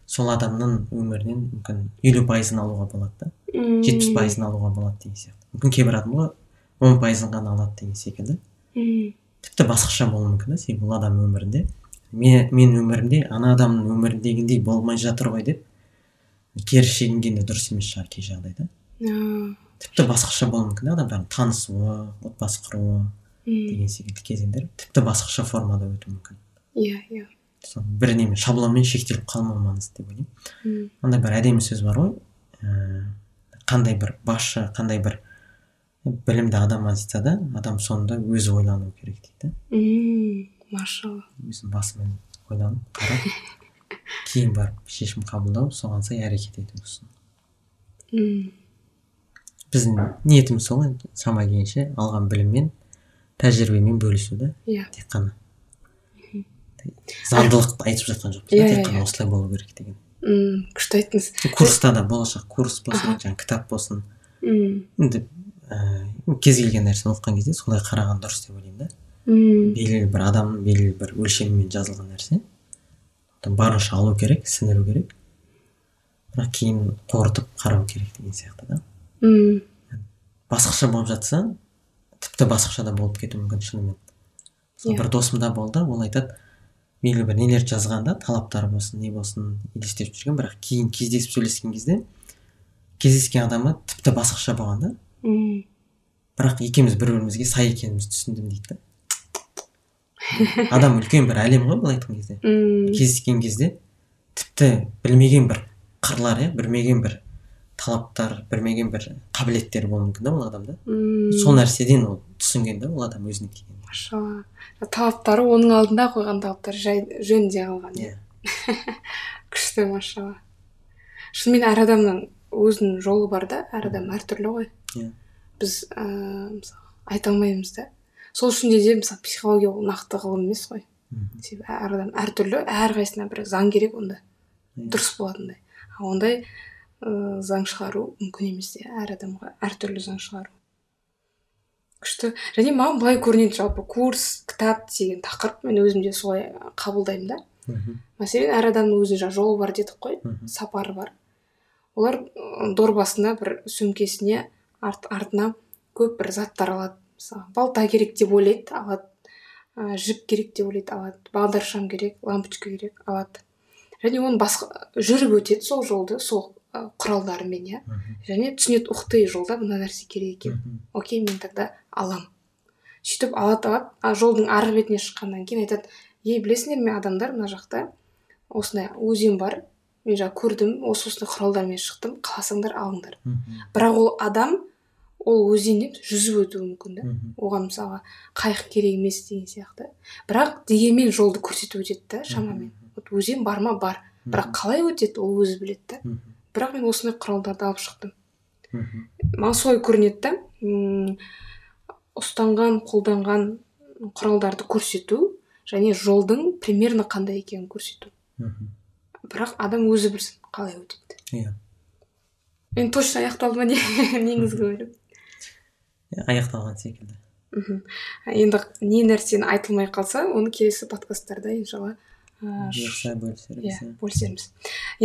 сол адамның өмірінен мүмкін елу пайызын алуға болады да. Жетпіс пайызын алуға болады деген сияқты. Мүмкін кейбір адамға он пайызын ғана алады деген секілді. Тіпті басқаша болуы мүмкін да. Себебі ол адам өмірінде мен, мен өмірімде ана адамның өміріндегіндей болмай жатыр ғой деп кері шегінген де дұрыс емес шығар кей жағдайда. Тіпті басқаша болуы мүмкін да адамдардың танысуы отбасы құруы деген секілді кезеңдер тіпті басқаша формада өтуі мүмкін. Иә иә. Сол бір немен шаблонмен шектеліп қалмау маңызды деп ойлаймын. Андай бір әдемі сөз бар ғой. Ііі қандай бір басшы қандай бір білімді адам айтса да адам соңында өзі ойлану керек дейді. М, машалла. Өзінің басымен ойланып қарап. кейін барып шешім қабылдау соған сай әрекет ету сосын м, біздің ниетіміз сол енді шама келгенше алған біліммен тәжірибемен бөлісу да иә тек қана заңдылықты айтып жатқан жоқпыз тек қана осылай болу керек деген м, күшті айттыңыз курста да болашақ курс болсын жаңағы кітап болсын м, енді ііі кез келген нәрсені оқыған кезде солай қараған дұрыс деп ойлаймын да м, белгілі бір адамның белгілі бір өлшемімен жазылған нәрсе барынша алу керек сіңіру керек. Бірақ кейін қорытып қарау керек деген сияқты да. М, басқаша болып жатса тіпті басқаша да болып кетуі мүмкін шынымен. Мысалы, Иә. бір досымда болды ол айтады белгілі бір нелерді жазған да талаптар болсын не болсын елестетіп жүрген. Бірақ кейін кездесіп сөйлескен кезде кездескен адамы тіпті басқаша болған да. Бірақ екеуміз бір бірімізге сай екенімізді түсіндім дейді да. адам үлкен бір әлем ғой былай айтқан кезде. М, кездескен кезде тіпті білмеген бір қырлар иә білмеген бір талаптар бермеген бір қабілеттері болуы мүмкін да ол адамда. Мм. Сол нәрседен ол түсінген да ол адам өзіне деген машалла. Талаптары оның алдында қойған талаптары жай жөнінде қалған иә. Күшті машалла. Шынымен әр адамның өзінің жолы бар да әр адам әртүрлі ғой. Иә. Біз ыыы мысалы айта алмаймыз да сол үшін де де мысалы психология ол нақты ғылым емес қой. Себебі әр адам әртүрлі әрқайсысына бір заң керек онда. Иә. дұрыс болатындай. А ондай ыыы заң шығару мүмкін емес те әр адамға әртүрлі заң шығару. Күшті. Және маған былай көрінеді жалпы курс кітап деген тақырып мен өзім де солай қабылдаймын да. Мхм. мәселен әр адамның өзінің жаңа жолы бар дедік қой сапары бар. Олар дорбасына бір сөмкесіне арт, артына көп бір заттар алады. Мысалы балта керек деп ойлайды алады. Ә, жіп керек деп ойлайды алады. Бағдаршам керек лампочка керек алады. Және оны басқа жүріп өтеді сол жолды сол құралдарымен иә. Және түсінеді ух ты жолда мына нәрсе керек екен окей мен тогда алам. Сөйтіп алады алады. А жолдың арғы бетіне шыққаннан кейін айтады ей білесіңдер ме адамдар мына жақта осындай өзен бар. Мен жаңа көрдім осы осындай құралдармен шықтым. Қаласаңдар алыңдар бірақ ол адам ол өзеннен жүзіп өтуі мүмкін да. Оған мысалға қайық керек емес деген сияқты. Бірақ дегенмен жолды көрсетіп өтеді да шамамен. Вот өзен бар ма? Бар. Бірақ қалай өтеді ол өзі біледі да. Бірақ мен осындай құралдарды алып шықтым. Мхм. маған солай көрінеді да. Ұстанған қолданған құралдарды көрсету және жолдың примерно қандай екенін көрсету. Бірақ адам өзі білсін қалай өтеді. Иә. Мен точно аяқталды ма не? Негізгі бөлім. Аяқталған секілді. Мхм. Енді не нәрсені айтылмай қалса оны келесі подкасттарда иншалла бұйырса бөлісерміз иә иә. бөлісерміз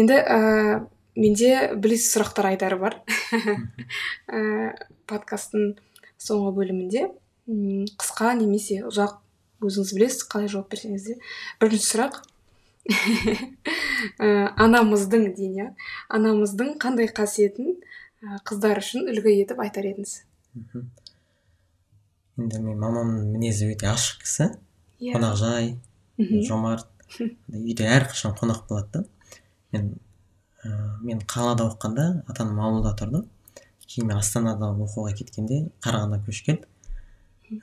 енді ііі менде білесіз сұрақтар айдары бар. Ііі подкасттың соңғы бөлімінде қысқа немесе ұзақ өзіңіз білесіз қалай жауап берсеңіз де. Бірінші сұрақ. Анамыздың дейін иә анамыздың қандай қасиетін қыздар үшін үлгі етіп айтар едіңіз. Енді мен мамамның мінезі өте ашық кісі иә. Қонақжай мхм. жомарт. Үйде әрқашан қонақ болады да. Мен ә, мен қалада оқығанда ата анам ауылда тұрды. Кейін мен астанада оқуға кеткенде қарағандыға көшіп келді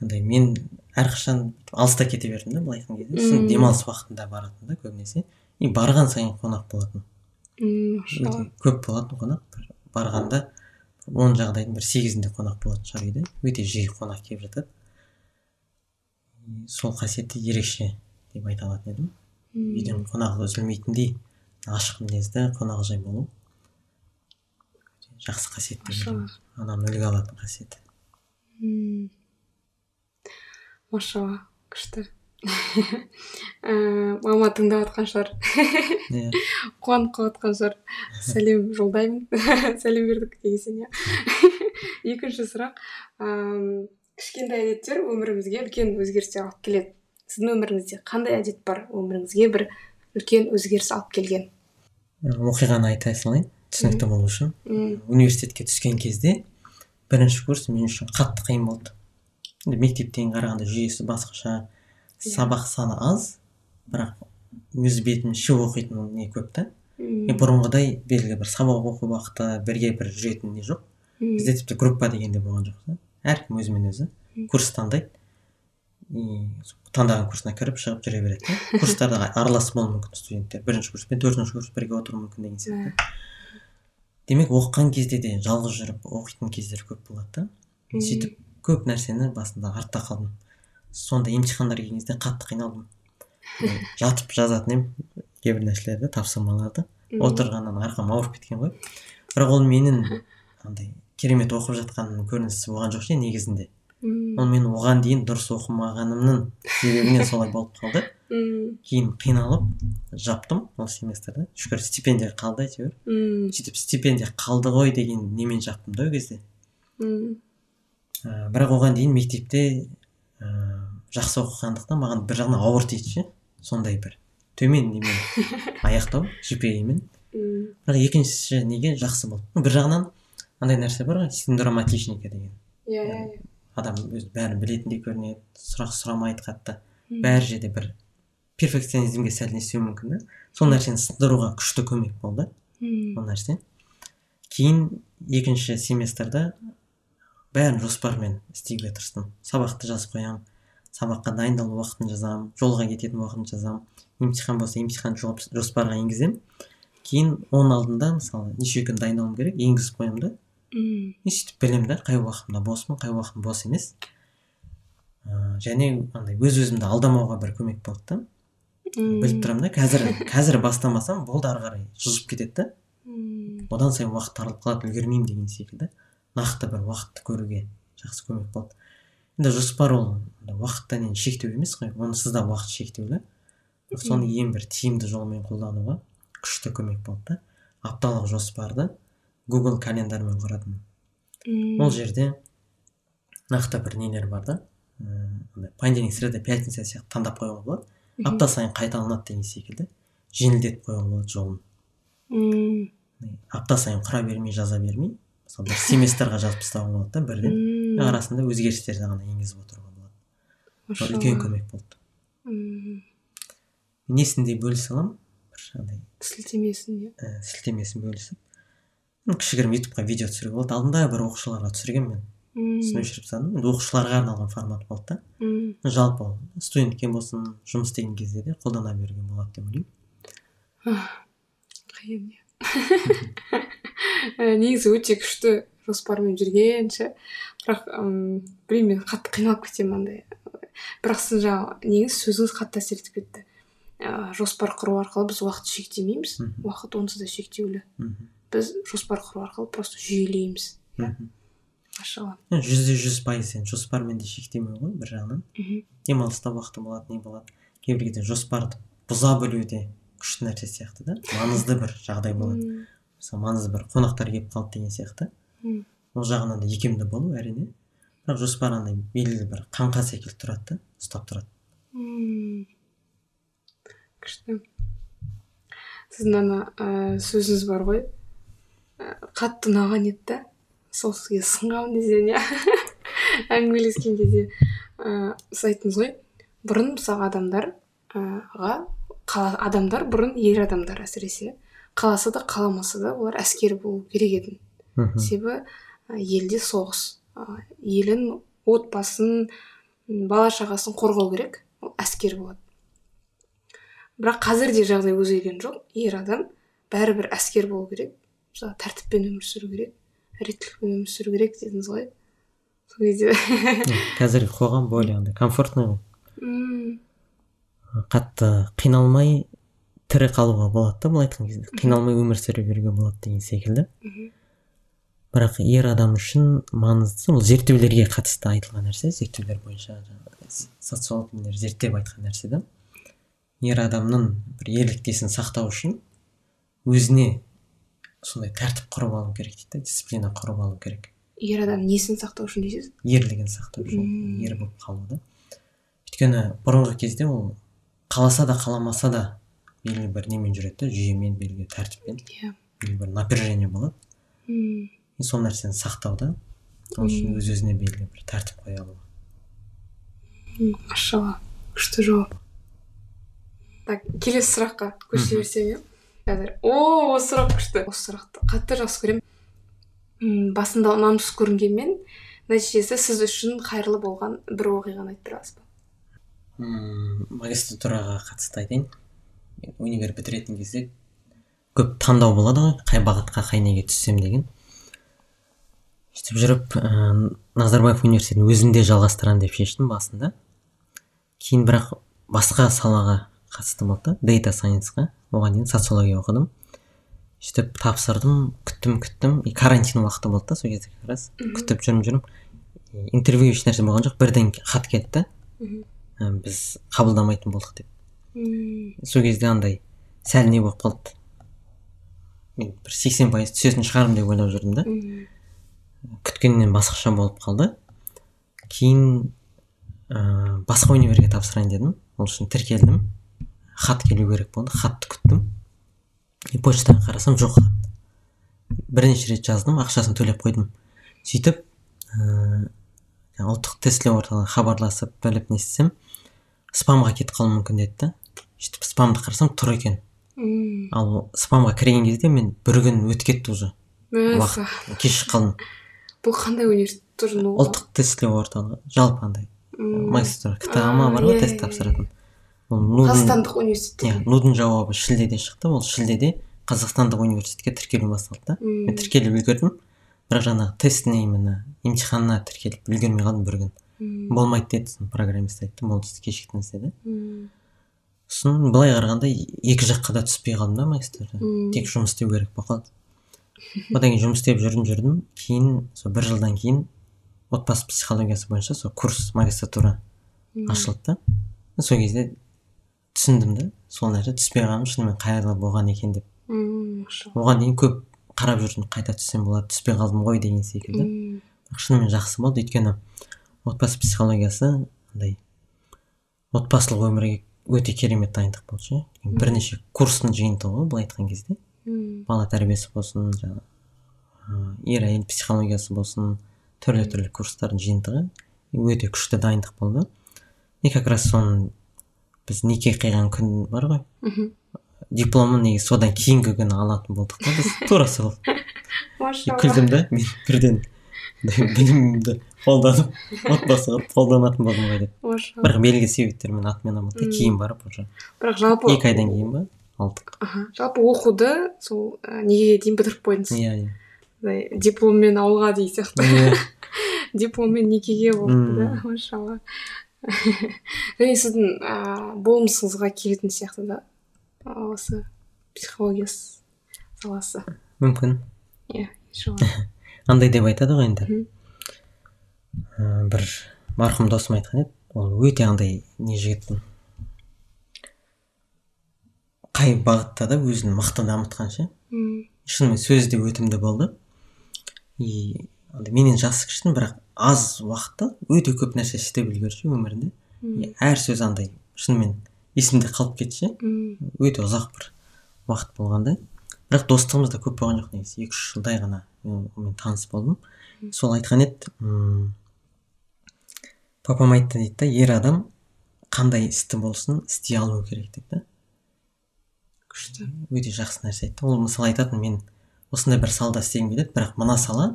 андай мен әрқашан алыста кете бердім да былай айтқан кезде. Сосын мм. демалыс уақытында баратын да көбінесе. И барған сайын қонақ болатын. М, машалла. өте көп болатын қонақ. Барғанда он жағдайдың бір сегізінде қонақ болатын шығар үйде. Өте жиі қонақ келіп жатады. Сол қасиеті ерекше деп айта алатын едім. М, үйден қонағы үзілмейтіндей ашық мінезді қонақжай болу. Жақсы қасиет анамның үлгі алатын қасиеті М. машалла күшті. Ііі мама тыңдап жатқан шығар. Иә. Қуанып қалып жатқан шығар. Сәлем жолдаймын. Сәлем бердік дегесен иә. Екінші сұрақ. Ыыы кішкентай әдеттер өмірімізге үлкен өзгерістер алып келеді. Сіздің өміріңізде қандай әдет бар? Өміріңізге бір үлкен өзгеріс алып келген? Оқиғаны айта салайын түсінікті болу үшін. Университетке түскен кезде бірінші курс мен үшін қатты қиын болды. Мектептен қарағанда жүйесі басқаша. Сабақ саны аз бірақ өз бетімше оқитын не көп та. Бұрынғыдай белгілі бір сабақ оқу уақыты бірге бір жүретін не жоқ. Бізде тіпті группа деген де болған жоқ та. Әркім өзімен өзі. Курс таңдайды. И таңдаған курсына кіріп шығып жүре береді да. Курстарда араласып болуы мүмкін студенттер. Бірінші курс пен төртінші курс бірге отыруы мүмкін деген сияқты. Демек оқыған кезде де жалғыз жүріп оқитын кездер көп болады да. Сөйтіп көп нәрсені басында артта қалдым. Сонда емтихандар келген кезде қатты қиналдым. Жатып жазатын едім. Кейбір нәрселерді тапсырмаларды. Отырғаннан арқам ауырып кеткен ғой. Бірақ ол менің андай керемет оқып жатқанымның көрінісі болған жоқ ше негізінде. М, ол мен оған дейін дұрыс оқымағанымның себебінен солай болып қалды. Кейін қиналып жаптым ол семестрді. Шүкір стипендия қалды әйтеуір. М, сөйтіп стипендия қалды ғой деген немен жаптым да ол кезде. Ә, бірақ оған дейін мектепте жақсы оқығандықтан маған бір жағынан ауыр тиді ше сондай бір. Төмен немен? Аяқтау жпимен бірақ екінші неге жақсы болды? Бір жағынан андай нәрсе бар ғой синдром отличника деген. Иә иә иә. адам өзі бәрін білетіндей көрінеді сұрақ сұрамайды қатты М, бәр жерде бір перфекционизмге сәл не істеуі мүмкін да сол нәрсені сындыруға күшті көмек болды. Ол нәрсе. Кейін екінші семестрде бәрін жоспармен істеуге тырыстым сабақты жазып қоямын. Сабаққа дайындалу уақытын жазамын жолға кететін уақытын жазамын емтихан болса емтихан жоспарға енгіземін кейін оның алдында мысалы неше күн дайындалуым керек енгізіп қоямын да. Мм. И сөйтіп білемін да қай уақытымда боспын қай уақытым бос емес. Ыыы және андай өз өзімді алдамауға бір көмек болды да. Біліп тұрамын да қазір қазір бастамасам болды ары қарай жылжып кетеді да. Одан сайын уақыт тарылып қалады үлгермеймін деген секілді. Нақты бір уақытты көруге жақсы көмек болды. Енді жоспар ол. Уақыттан енді шектеу емес қой. Онсыз да уақыт шектеулі соны ең бір тиімді жолмен қолдануға күшті көмек болды да. Апталық жоспарды google календармен құратынмын мм. Ол жерде нақты бір нелер бар да. Ыыы понедельник среда пятница сияқты таңдап қоюға болады. Апта сайын қайталанады деген секілді. Жеңілдетіп қоюға болады жолын. Мм. Апта сайын құра бермей жаза бермей мысалы бір семестрға жазып тастауға болады да бірден. Арасында өзгерістерді ғана енгізіп отыруға болады. Үлкен көмек болды. Мм несінде бөлісе аламын? Бір андай сілтемесін иә? Ә, сілтемесін бөлісіп. Кішігірім ютубқа видео түсіруге болады алдында бір оқушыларға түсіргенмін мен. Мм соны өшіріп тастадым енді оқушыларға арналған формат болды да. Мм жалпы студентке болсын жұмыс істеген кезде де қолдана беруге болады деп ойлаймын. Қиын иә. Ә, негізі өте күшті жоспармен жүрген ше бірақ ым, білмеймін мен қатты қиналып кетемін андай. Бірақ сіздің жаңағы неңіз сөзіңіз қатты әсер етіп кетті. Ә, жоспар құру арқылы біз уақыт шектемейміз. Уақыт онсыз да шектеулі. Біз жоспар құру арқылы просто жүйелейміз. Мхм. Машалла. Жүзде жүз пайыз енді жоспармен де шектемеу ғой бір жағынан. Мхм. Демалыста уақыты болады не болады кейбір кезде жоспарды бұза білу де күшті нәрсе сияқты да. Маңызды бір жағдай болады. М, мысалы маңызды бір қонақтар келіп қалды деген сияқты. Ол жағынан да икемді болу әрине. Бірақ жоспар андай белгілі бір қаңқа секілді тұрады да ұстап тұрады. М. күшті. Сіздің ана ә, сөзіңіз бар ғой. Ә, қатты ұнаған еді да. Сол сізге сынған десең иә әңгімелескен кезде. Ә, сіз айттыңыз ғой бұрын мысалы адамдарға қала, адамдар бұрын ер адамдар әсіресе. Қаласа да қаламаса да олар әскер болу керек еді. Мхм. Себебі ә, елде соғыс. Елін отбасын бала шағасын қорғау керек. Ол әскер болады. Бірақ қазір де жағдай өзгерген жоқ. Ер адам бәрібір әскер болу керек. Мысалы тәртіппен өмір сүру керек реттілікпен өмір сүру керек дедіңіз ғой. Сол кезде. Қазіргі қоғам более андай комфортный ғой. Қатты қиналмай тірі қалуға болады да былай айтқан кезде. Қиналмай өмір сүре беруге болады деген секілді. Мгм. Бірақ ер адам үшін маңыздысы ол зерттеулерге қатысты айтылған нәрсе зерттеулер бойынша жаңағы с- социолог нелер зерттеп айтқан нәрсе да. Ер адамның бір ерліктесін сақтау үшін өзіне сондай тәртіп құрып алу керек дейді да дисциплина құрып алу керек. Ер адам несін сақтау үшін дейсіз? Ерлігін сақтау үшін Мм. ер болып қалу да. Өйткені бұрынғы кезде ол қаласа да қаламаса да белгілі бір немен жүреді да жүйемен белгілі тәртіппен. Иә. Белгілі бір напряжение болады. М, и сол нәрсені сақтауда ол үшін өз өзіне белгілі бір тәртіп қоя алу. Машалла. Күшті жауап. Так келесі сұраққа көше берсем иә қазір. О осы сұрақ күшті. Осы сұрақты қатты жақсы көремін. М, басында ұнамсыз көрінгенмен нәтижесі сіз үшін қайырлы болған бір оқиғаны айтып бере аласыз ба? Мм магистратураға қатысты айтайын. Мен универ бітіретін кезде көп таңдау болады ғой. Қай бағытқа қай неге түссем деген. Сөйтіп жүріп ыыы назарбаев университетін өзімде жалғастырамын деп шештім басында. Кейін бірақ басқа салаға қатысты болды да дейта сайенсқа оған дейін социология оқыдым. Сөйтіп тапсырдым күттім күттім. И карантин уақыты болды да сол кезде как раз. Күтіп жүрмін жүрмін. Интервью ешнәрсе болған жоқ. Бірден хат мхм ә, біз қабылдамайтын болдық деп. Сол кезде андай сәл не болып қалды. Мен бір сексен пайыз түсетін шығармын деп ойлап жүрдім да. Күткеннен басқаша болып қалды. Кейін ә, басқа универге тапсырайын дедім. Ол үшін тіркелдім. Хат келу керек болды. Хатты күттім. И почтаға қарасам жоқ хат. Бірнеше рет жаздым ақшасын төлеп қойдым. Сөйтіп жаңағы ұлттық тестілеу орталығына хабарласып біліп не істесем спамға кетіп қалуы мүмкін деді да. Сөйтіп спамды қарасам тұр екен. Ал спамға кірген кезде мен бір күн өтіп кетті уже. Уақыт кеш қалдым. Бұл қандай университет тоже ну ұлттық тестілеу орталығы. Жалпы андай. Магистратура ктама бар А, ғой иә, тест иә, тапсыратын. нудың қазақстандық университет. Иә нудың жауабы шілдеде шықты. Ол шілдеде қазақстандық университетке тіркелу басталды. Да мен тіркеліп үлгердім. Бірақ жаңағы тестіне именно емтиханына тіркеліп үлгермей қалдым бір күн. Болмайды деді сосын программист айтты. Ол сіз кешіктіңіз деді. Сосын былай қарағанда екі жаққа да түспей қалдым да магистратурадан м, тек жұмыс істеу керек болып қалды. Одан кейін жұмыс істеп жүрдім жүрдім. Кейін сол бір жылдан кейін отбасы психологиясы бойынша сол курс магистратура ашылды. Да сол кезде түсіндім да сол нәрсе түспей қалғаным шынымен қайырлы болған екен деп. М, машалла. оған дейін көп қарап жүрдім қайта түссем болады түспей қалдым ғой деген секілді. Бірақ шынымен жақсы болды. Өйткені отбасы психологиясы андай отбасылық өмірге өте керемет дайындық болды ше. Мм. бірнеше курстың жиынтығы ғой былай айтқан кезде. М, бала тәрбиесі болсын жаңағы ер әйел психологиясы болсын түрлі түрлі курстардың жиынтығы өте күшті дайындық болды. И как раз соны біз неке қиған күн бар ғой. Мхм. дипломын негізі содан кейінгі күні алатын болдық та біз? Тура сол. Күлдім да мен бірден білімімді қолданып отбасы қылып қолданатын болдым ғой деп. Бірақ белгілі себептермен отмена болды Мм. кейін барып уже бірақ жалпы екі айдан кейін ба? Алдық. Аха. Жалпы оқуды сол ә, неге дейін бітіріп қойдыңыз? Иә иә. Андай дипломмен ауылға деген сияқты. Иә. дипломмен некеге болды да машалла. Және сіздің ыыы болмысыңызға келетін сияқты да осы психология саласы. Мүмкін. Иә иншалла. Андай деп айтады ғой енді. Ә, бір марқұм досым айтқан еді. Ол өте андай не жігіт қай бағытта да өзін мықты дамытқан ше? М, шынымен сөзі де өтімді болды. И андай менен жасы кішкене бірақ аз уақытта өте көп нәрсе істеп үлгерді ше өмірінде. И әр сөзі андай шынымен есімде қалып кетті ше. Өте ұзақ бір уақыт болғандай. Бірақ достығымыз да көп болған жоқ негізі. Екі үш жылдай ғана мен таныс болдым. Сол айтқан еді м, папам айтты дейді да ер адам қандай істі болсын істей алу керек дейді да. Күшті. Өте жақсы нәрсе айтты. Ол мысалы айтатын мен осындай бір салада істегім келеді бірақ мына сала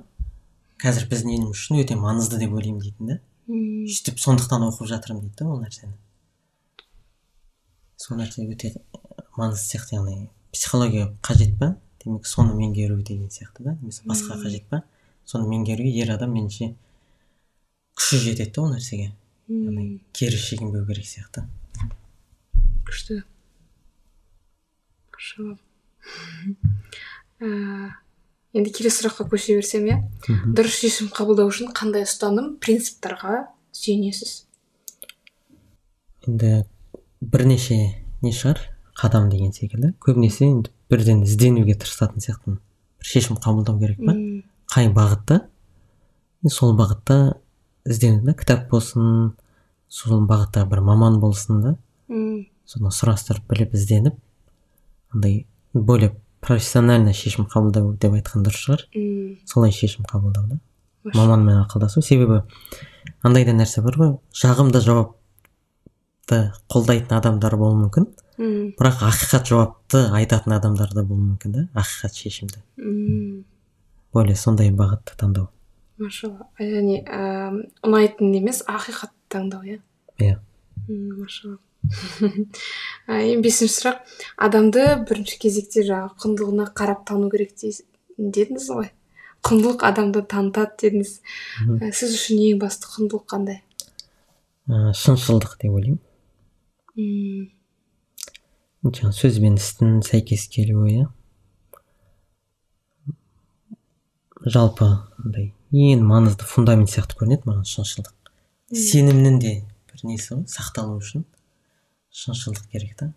қазір біздің еліміз үшін өте маңызды деп ойлаймын дейтін да. Сөйтіп сондықтан оқып жатырмын дейді да ол нәрсені. Сол нәрсе өте маңызды сияқты яғни психология қажет па демек соны меңгеру деген сияқты да немесе басқа қажет па соны меңгеруге ер адам меніңше күші жетеді да ол нәрсеге. Яғни кері шегінбеу керек сияқты. Күшті. Машалла Ә, енді келесі сұраққа көше берсем иә? Дұрыс шешім қабылдау үшін қандай ұстаным принциптарға сүйенесіз? Енді бірнеше не шығар? Қадам деген секілді. Көбінесе енді бірден ізденуге тырысатын сияқтымын. Бір шешім қабылдау керек па? Қай бағытта? Сол бағытта іздену да кітап болсын сол бағытта бір маман болсын да. Соны сұрастырып біліп ізденіп андай более профессионально шешім қабылдау деп айтқан дұрыс шығар. Солай шешім қабылдау да. Маманмен ақылдасу себебі андай да нәрсе бар ғой. Жағымды жауапты қолдайтын адамдар болуы мүмкін. М, бірақ ақиқат жауапты айтатын адамдар да болуы мүмкін да ақиқат шешімді. М, более сондай бағытты таңдау. Машалла. Яғни ә, ұнайтын емес ақиқат таңдау иә? Иә. М, машалла. Ең бесінші сұрақ. Адамды бірінші кезекте жаңағы құндылығына қарап тану керек дедіңіз ғой. Құндылық адамды танытады дедіңіз. Ә, сіз үшін ең басты құндылық қандай? Ә, шыншылдық деп ойлаймын. Жаңағы сөз бен істің сәйкес келуі иә. Жалпы андай ең маңызды фундамент сияқты көрінеді маған шыншылдық. Сенімнің де бір несі ғой сақталу үшін. Шыншылдық керек та.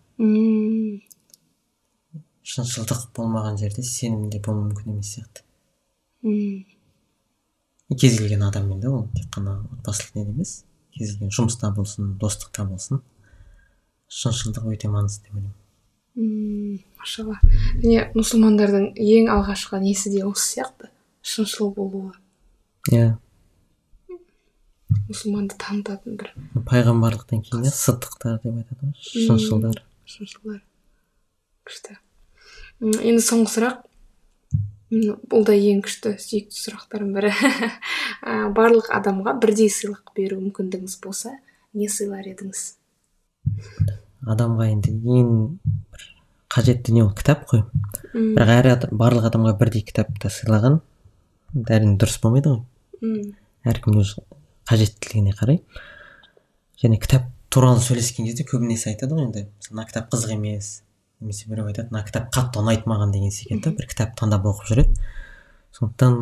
Шыншылдық болмаған жерде сенім де болу мүмкін емес сияқты. М, И кез келген адаммен де ол тек қана отбасылық неде емес кез келген жұмыста болсын достықта болсын шыншылдық өте маңызды деп ойлаймын. М, машалла. Және мұсылмандардың ең алғашқы несі де осы сияқты шыншыл болуы. Иә. Мұсылманды танытатын бір. Пайғамбарлықтан кейін иә сыдықтар деп айтады ғой шыншылдар шыншылдар күшті. Енді соңғы сұрақ. Бұл да ең күшті сүйікті сұрақтардың бірі. Барлық адамға бірдей сыйлық беру мүмкіндігіңіз болса не сыйлар едіңіз? Адамға енді ең бір қажет дүние ол? Кітап қой. Бірақ әр адам, барлық адамға бірдей кітапты сыйлаған. Әрине дұрыс болмайды ғой. Әркім өз қажеттілігіне қарай. Және кітап туралы сөйлескен кезде көбінесе айтады ғой енді мысалы мына кітап қызық емес немесе біреу айтады мына кітап қатты ұнайды маған деген секілді бір кітап таңдап оқып жүреді. Сондықтан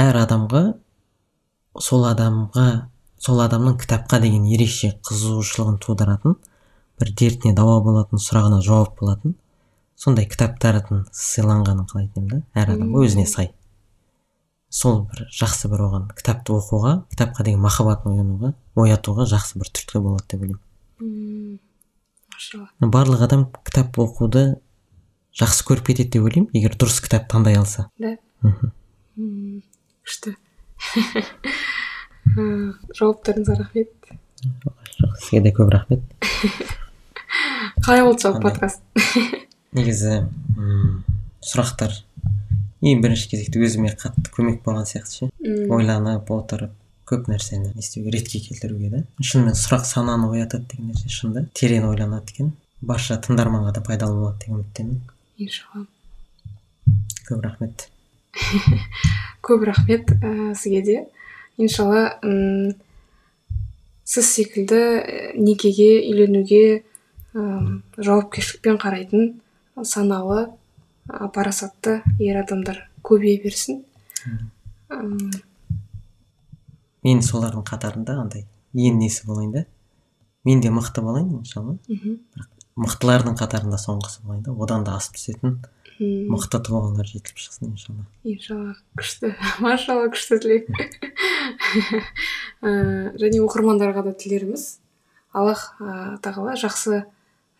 әр адамға сол адамға сол адамның кітапқа деген ерекше қызығушылығын тудыратын бір дертіне дауа болатын сұрағына жауап болатын сондай кітаптардың сыйланғанын қалайтын едім да әр адамға өзіне сай. Сол бір жақсы бір оған кітапты оқуға кітапқа деген махаббатын оянуға оятуға жақсы бір түрткі болады деп ойлаймын. М, машалла. Барлық адам кітап оқуды жақсы көріп кетеді деп ойлаймын егер дұрыс кітап таңдай алса. Да? Күшті. Жауаптарыңызға рахмет. Сізге де көп рахмет. Қалай болды жалпы подкаст? Негізі сұрақтар ең бірінші кезекте өзіме қатты көмек болған сияқты ше. Ойланып отырып көп нәрсені не істеуге ретке келтіруге да шынымен сұрақ сананы оятады деген нәрсе шынында. Терең ойланады екен. Барша тыңдарманға да пайдалы болады деген үміттемін. Иншалла. Көп рахмет. Көп рахмет ә, сізге де. Иншалла сіз секілді ә, некеге үйленуге м, жауапкершілікпен қарайтын саналы ә, парасатты ер адамдар көбейе берсін. Мен солардың қатарында андай ең несі болайын да мен де мықты болайын иншалла мхм, мықтылардың қатарында соңғысы болайын да одан да асып түсетін мықты тұлғалар жетіліп шықсын иншалла. Иншалла күшті. Машалла күшті тілек және оқырмандарға да тілеріміз. Аллах тағала жақсы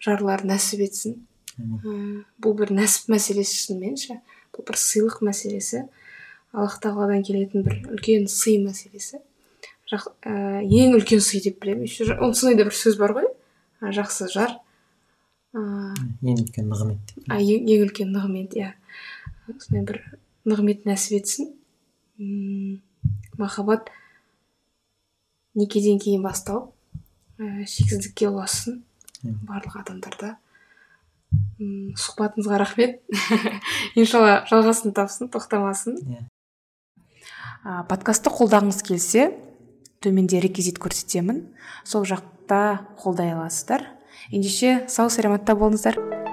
жарлар нәсіп етсін. Бұл бір нәсіп мәселесі шынымен ше? Бұл бір сыйлық мәселесі. Аллах тағаладан келетін бір үлкен сый мәселесі. Жақ, ә, ең үлкен сый деп білемін. Еще осындай да бір сөз бар ғой. Жақсы жар. Ә, ең үлкен нығмет а, ең, ең үлкен нығмет иә. Сондай бір нығмет нәсіп етсін. Махаббат некеден кейін басталып ә, шексіздікке ұлассын барлық адамдарда. М, сұхбатыңызға рахмет. Иншалла жалғасын тапсын тоқтамасын. Иә. А, подкастты қолдағыңыз келсе төменде реквизит көрсетемін. Сол жақта қолдай аласыздар. Ендеше сау саламатта болыңыздар.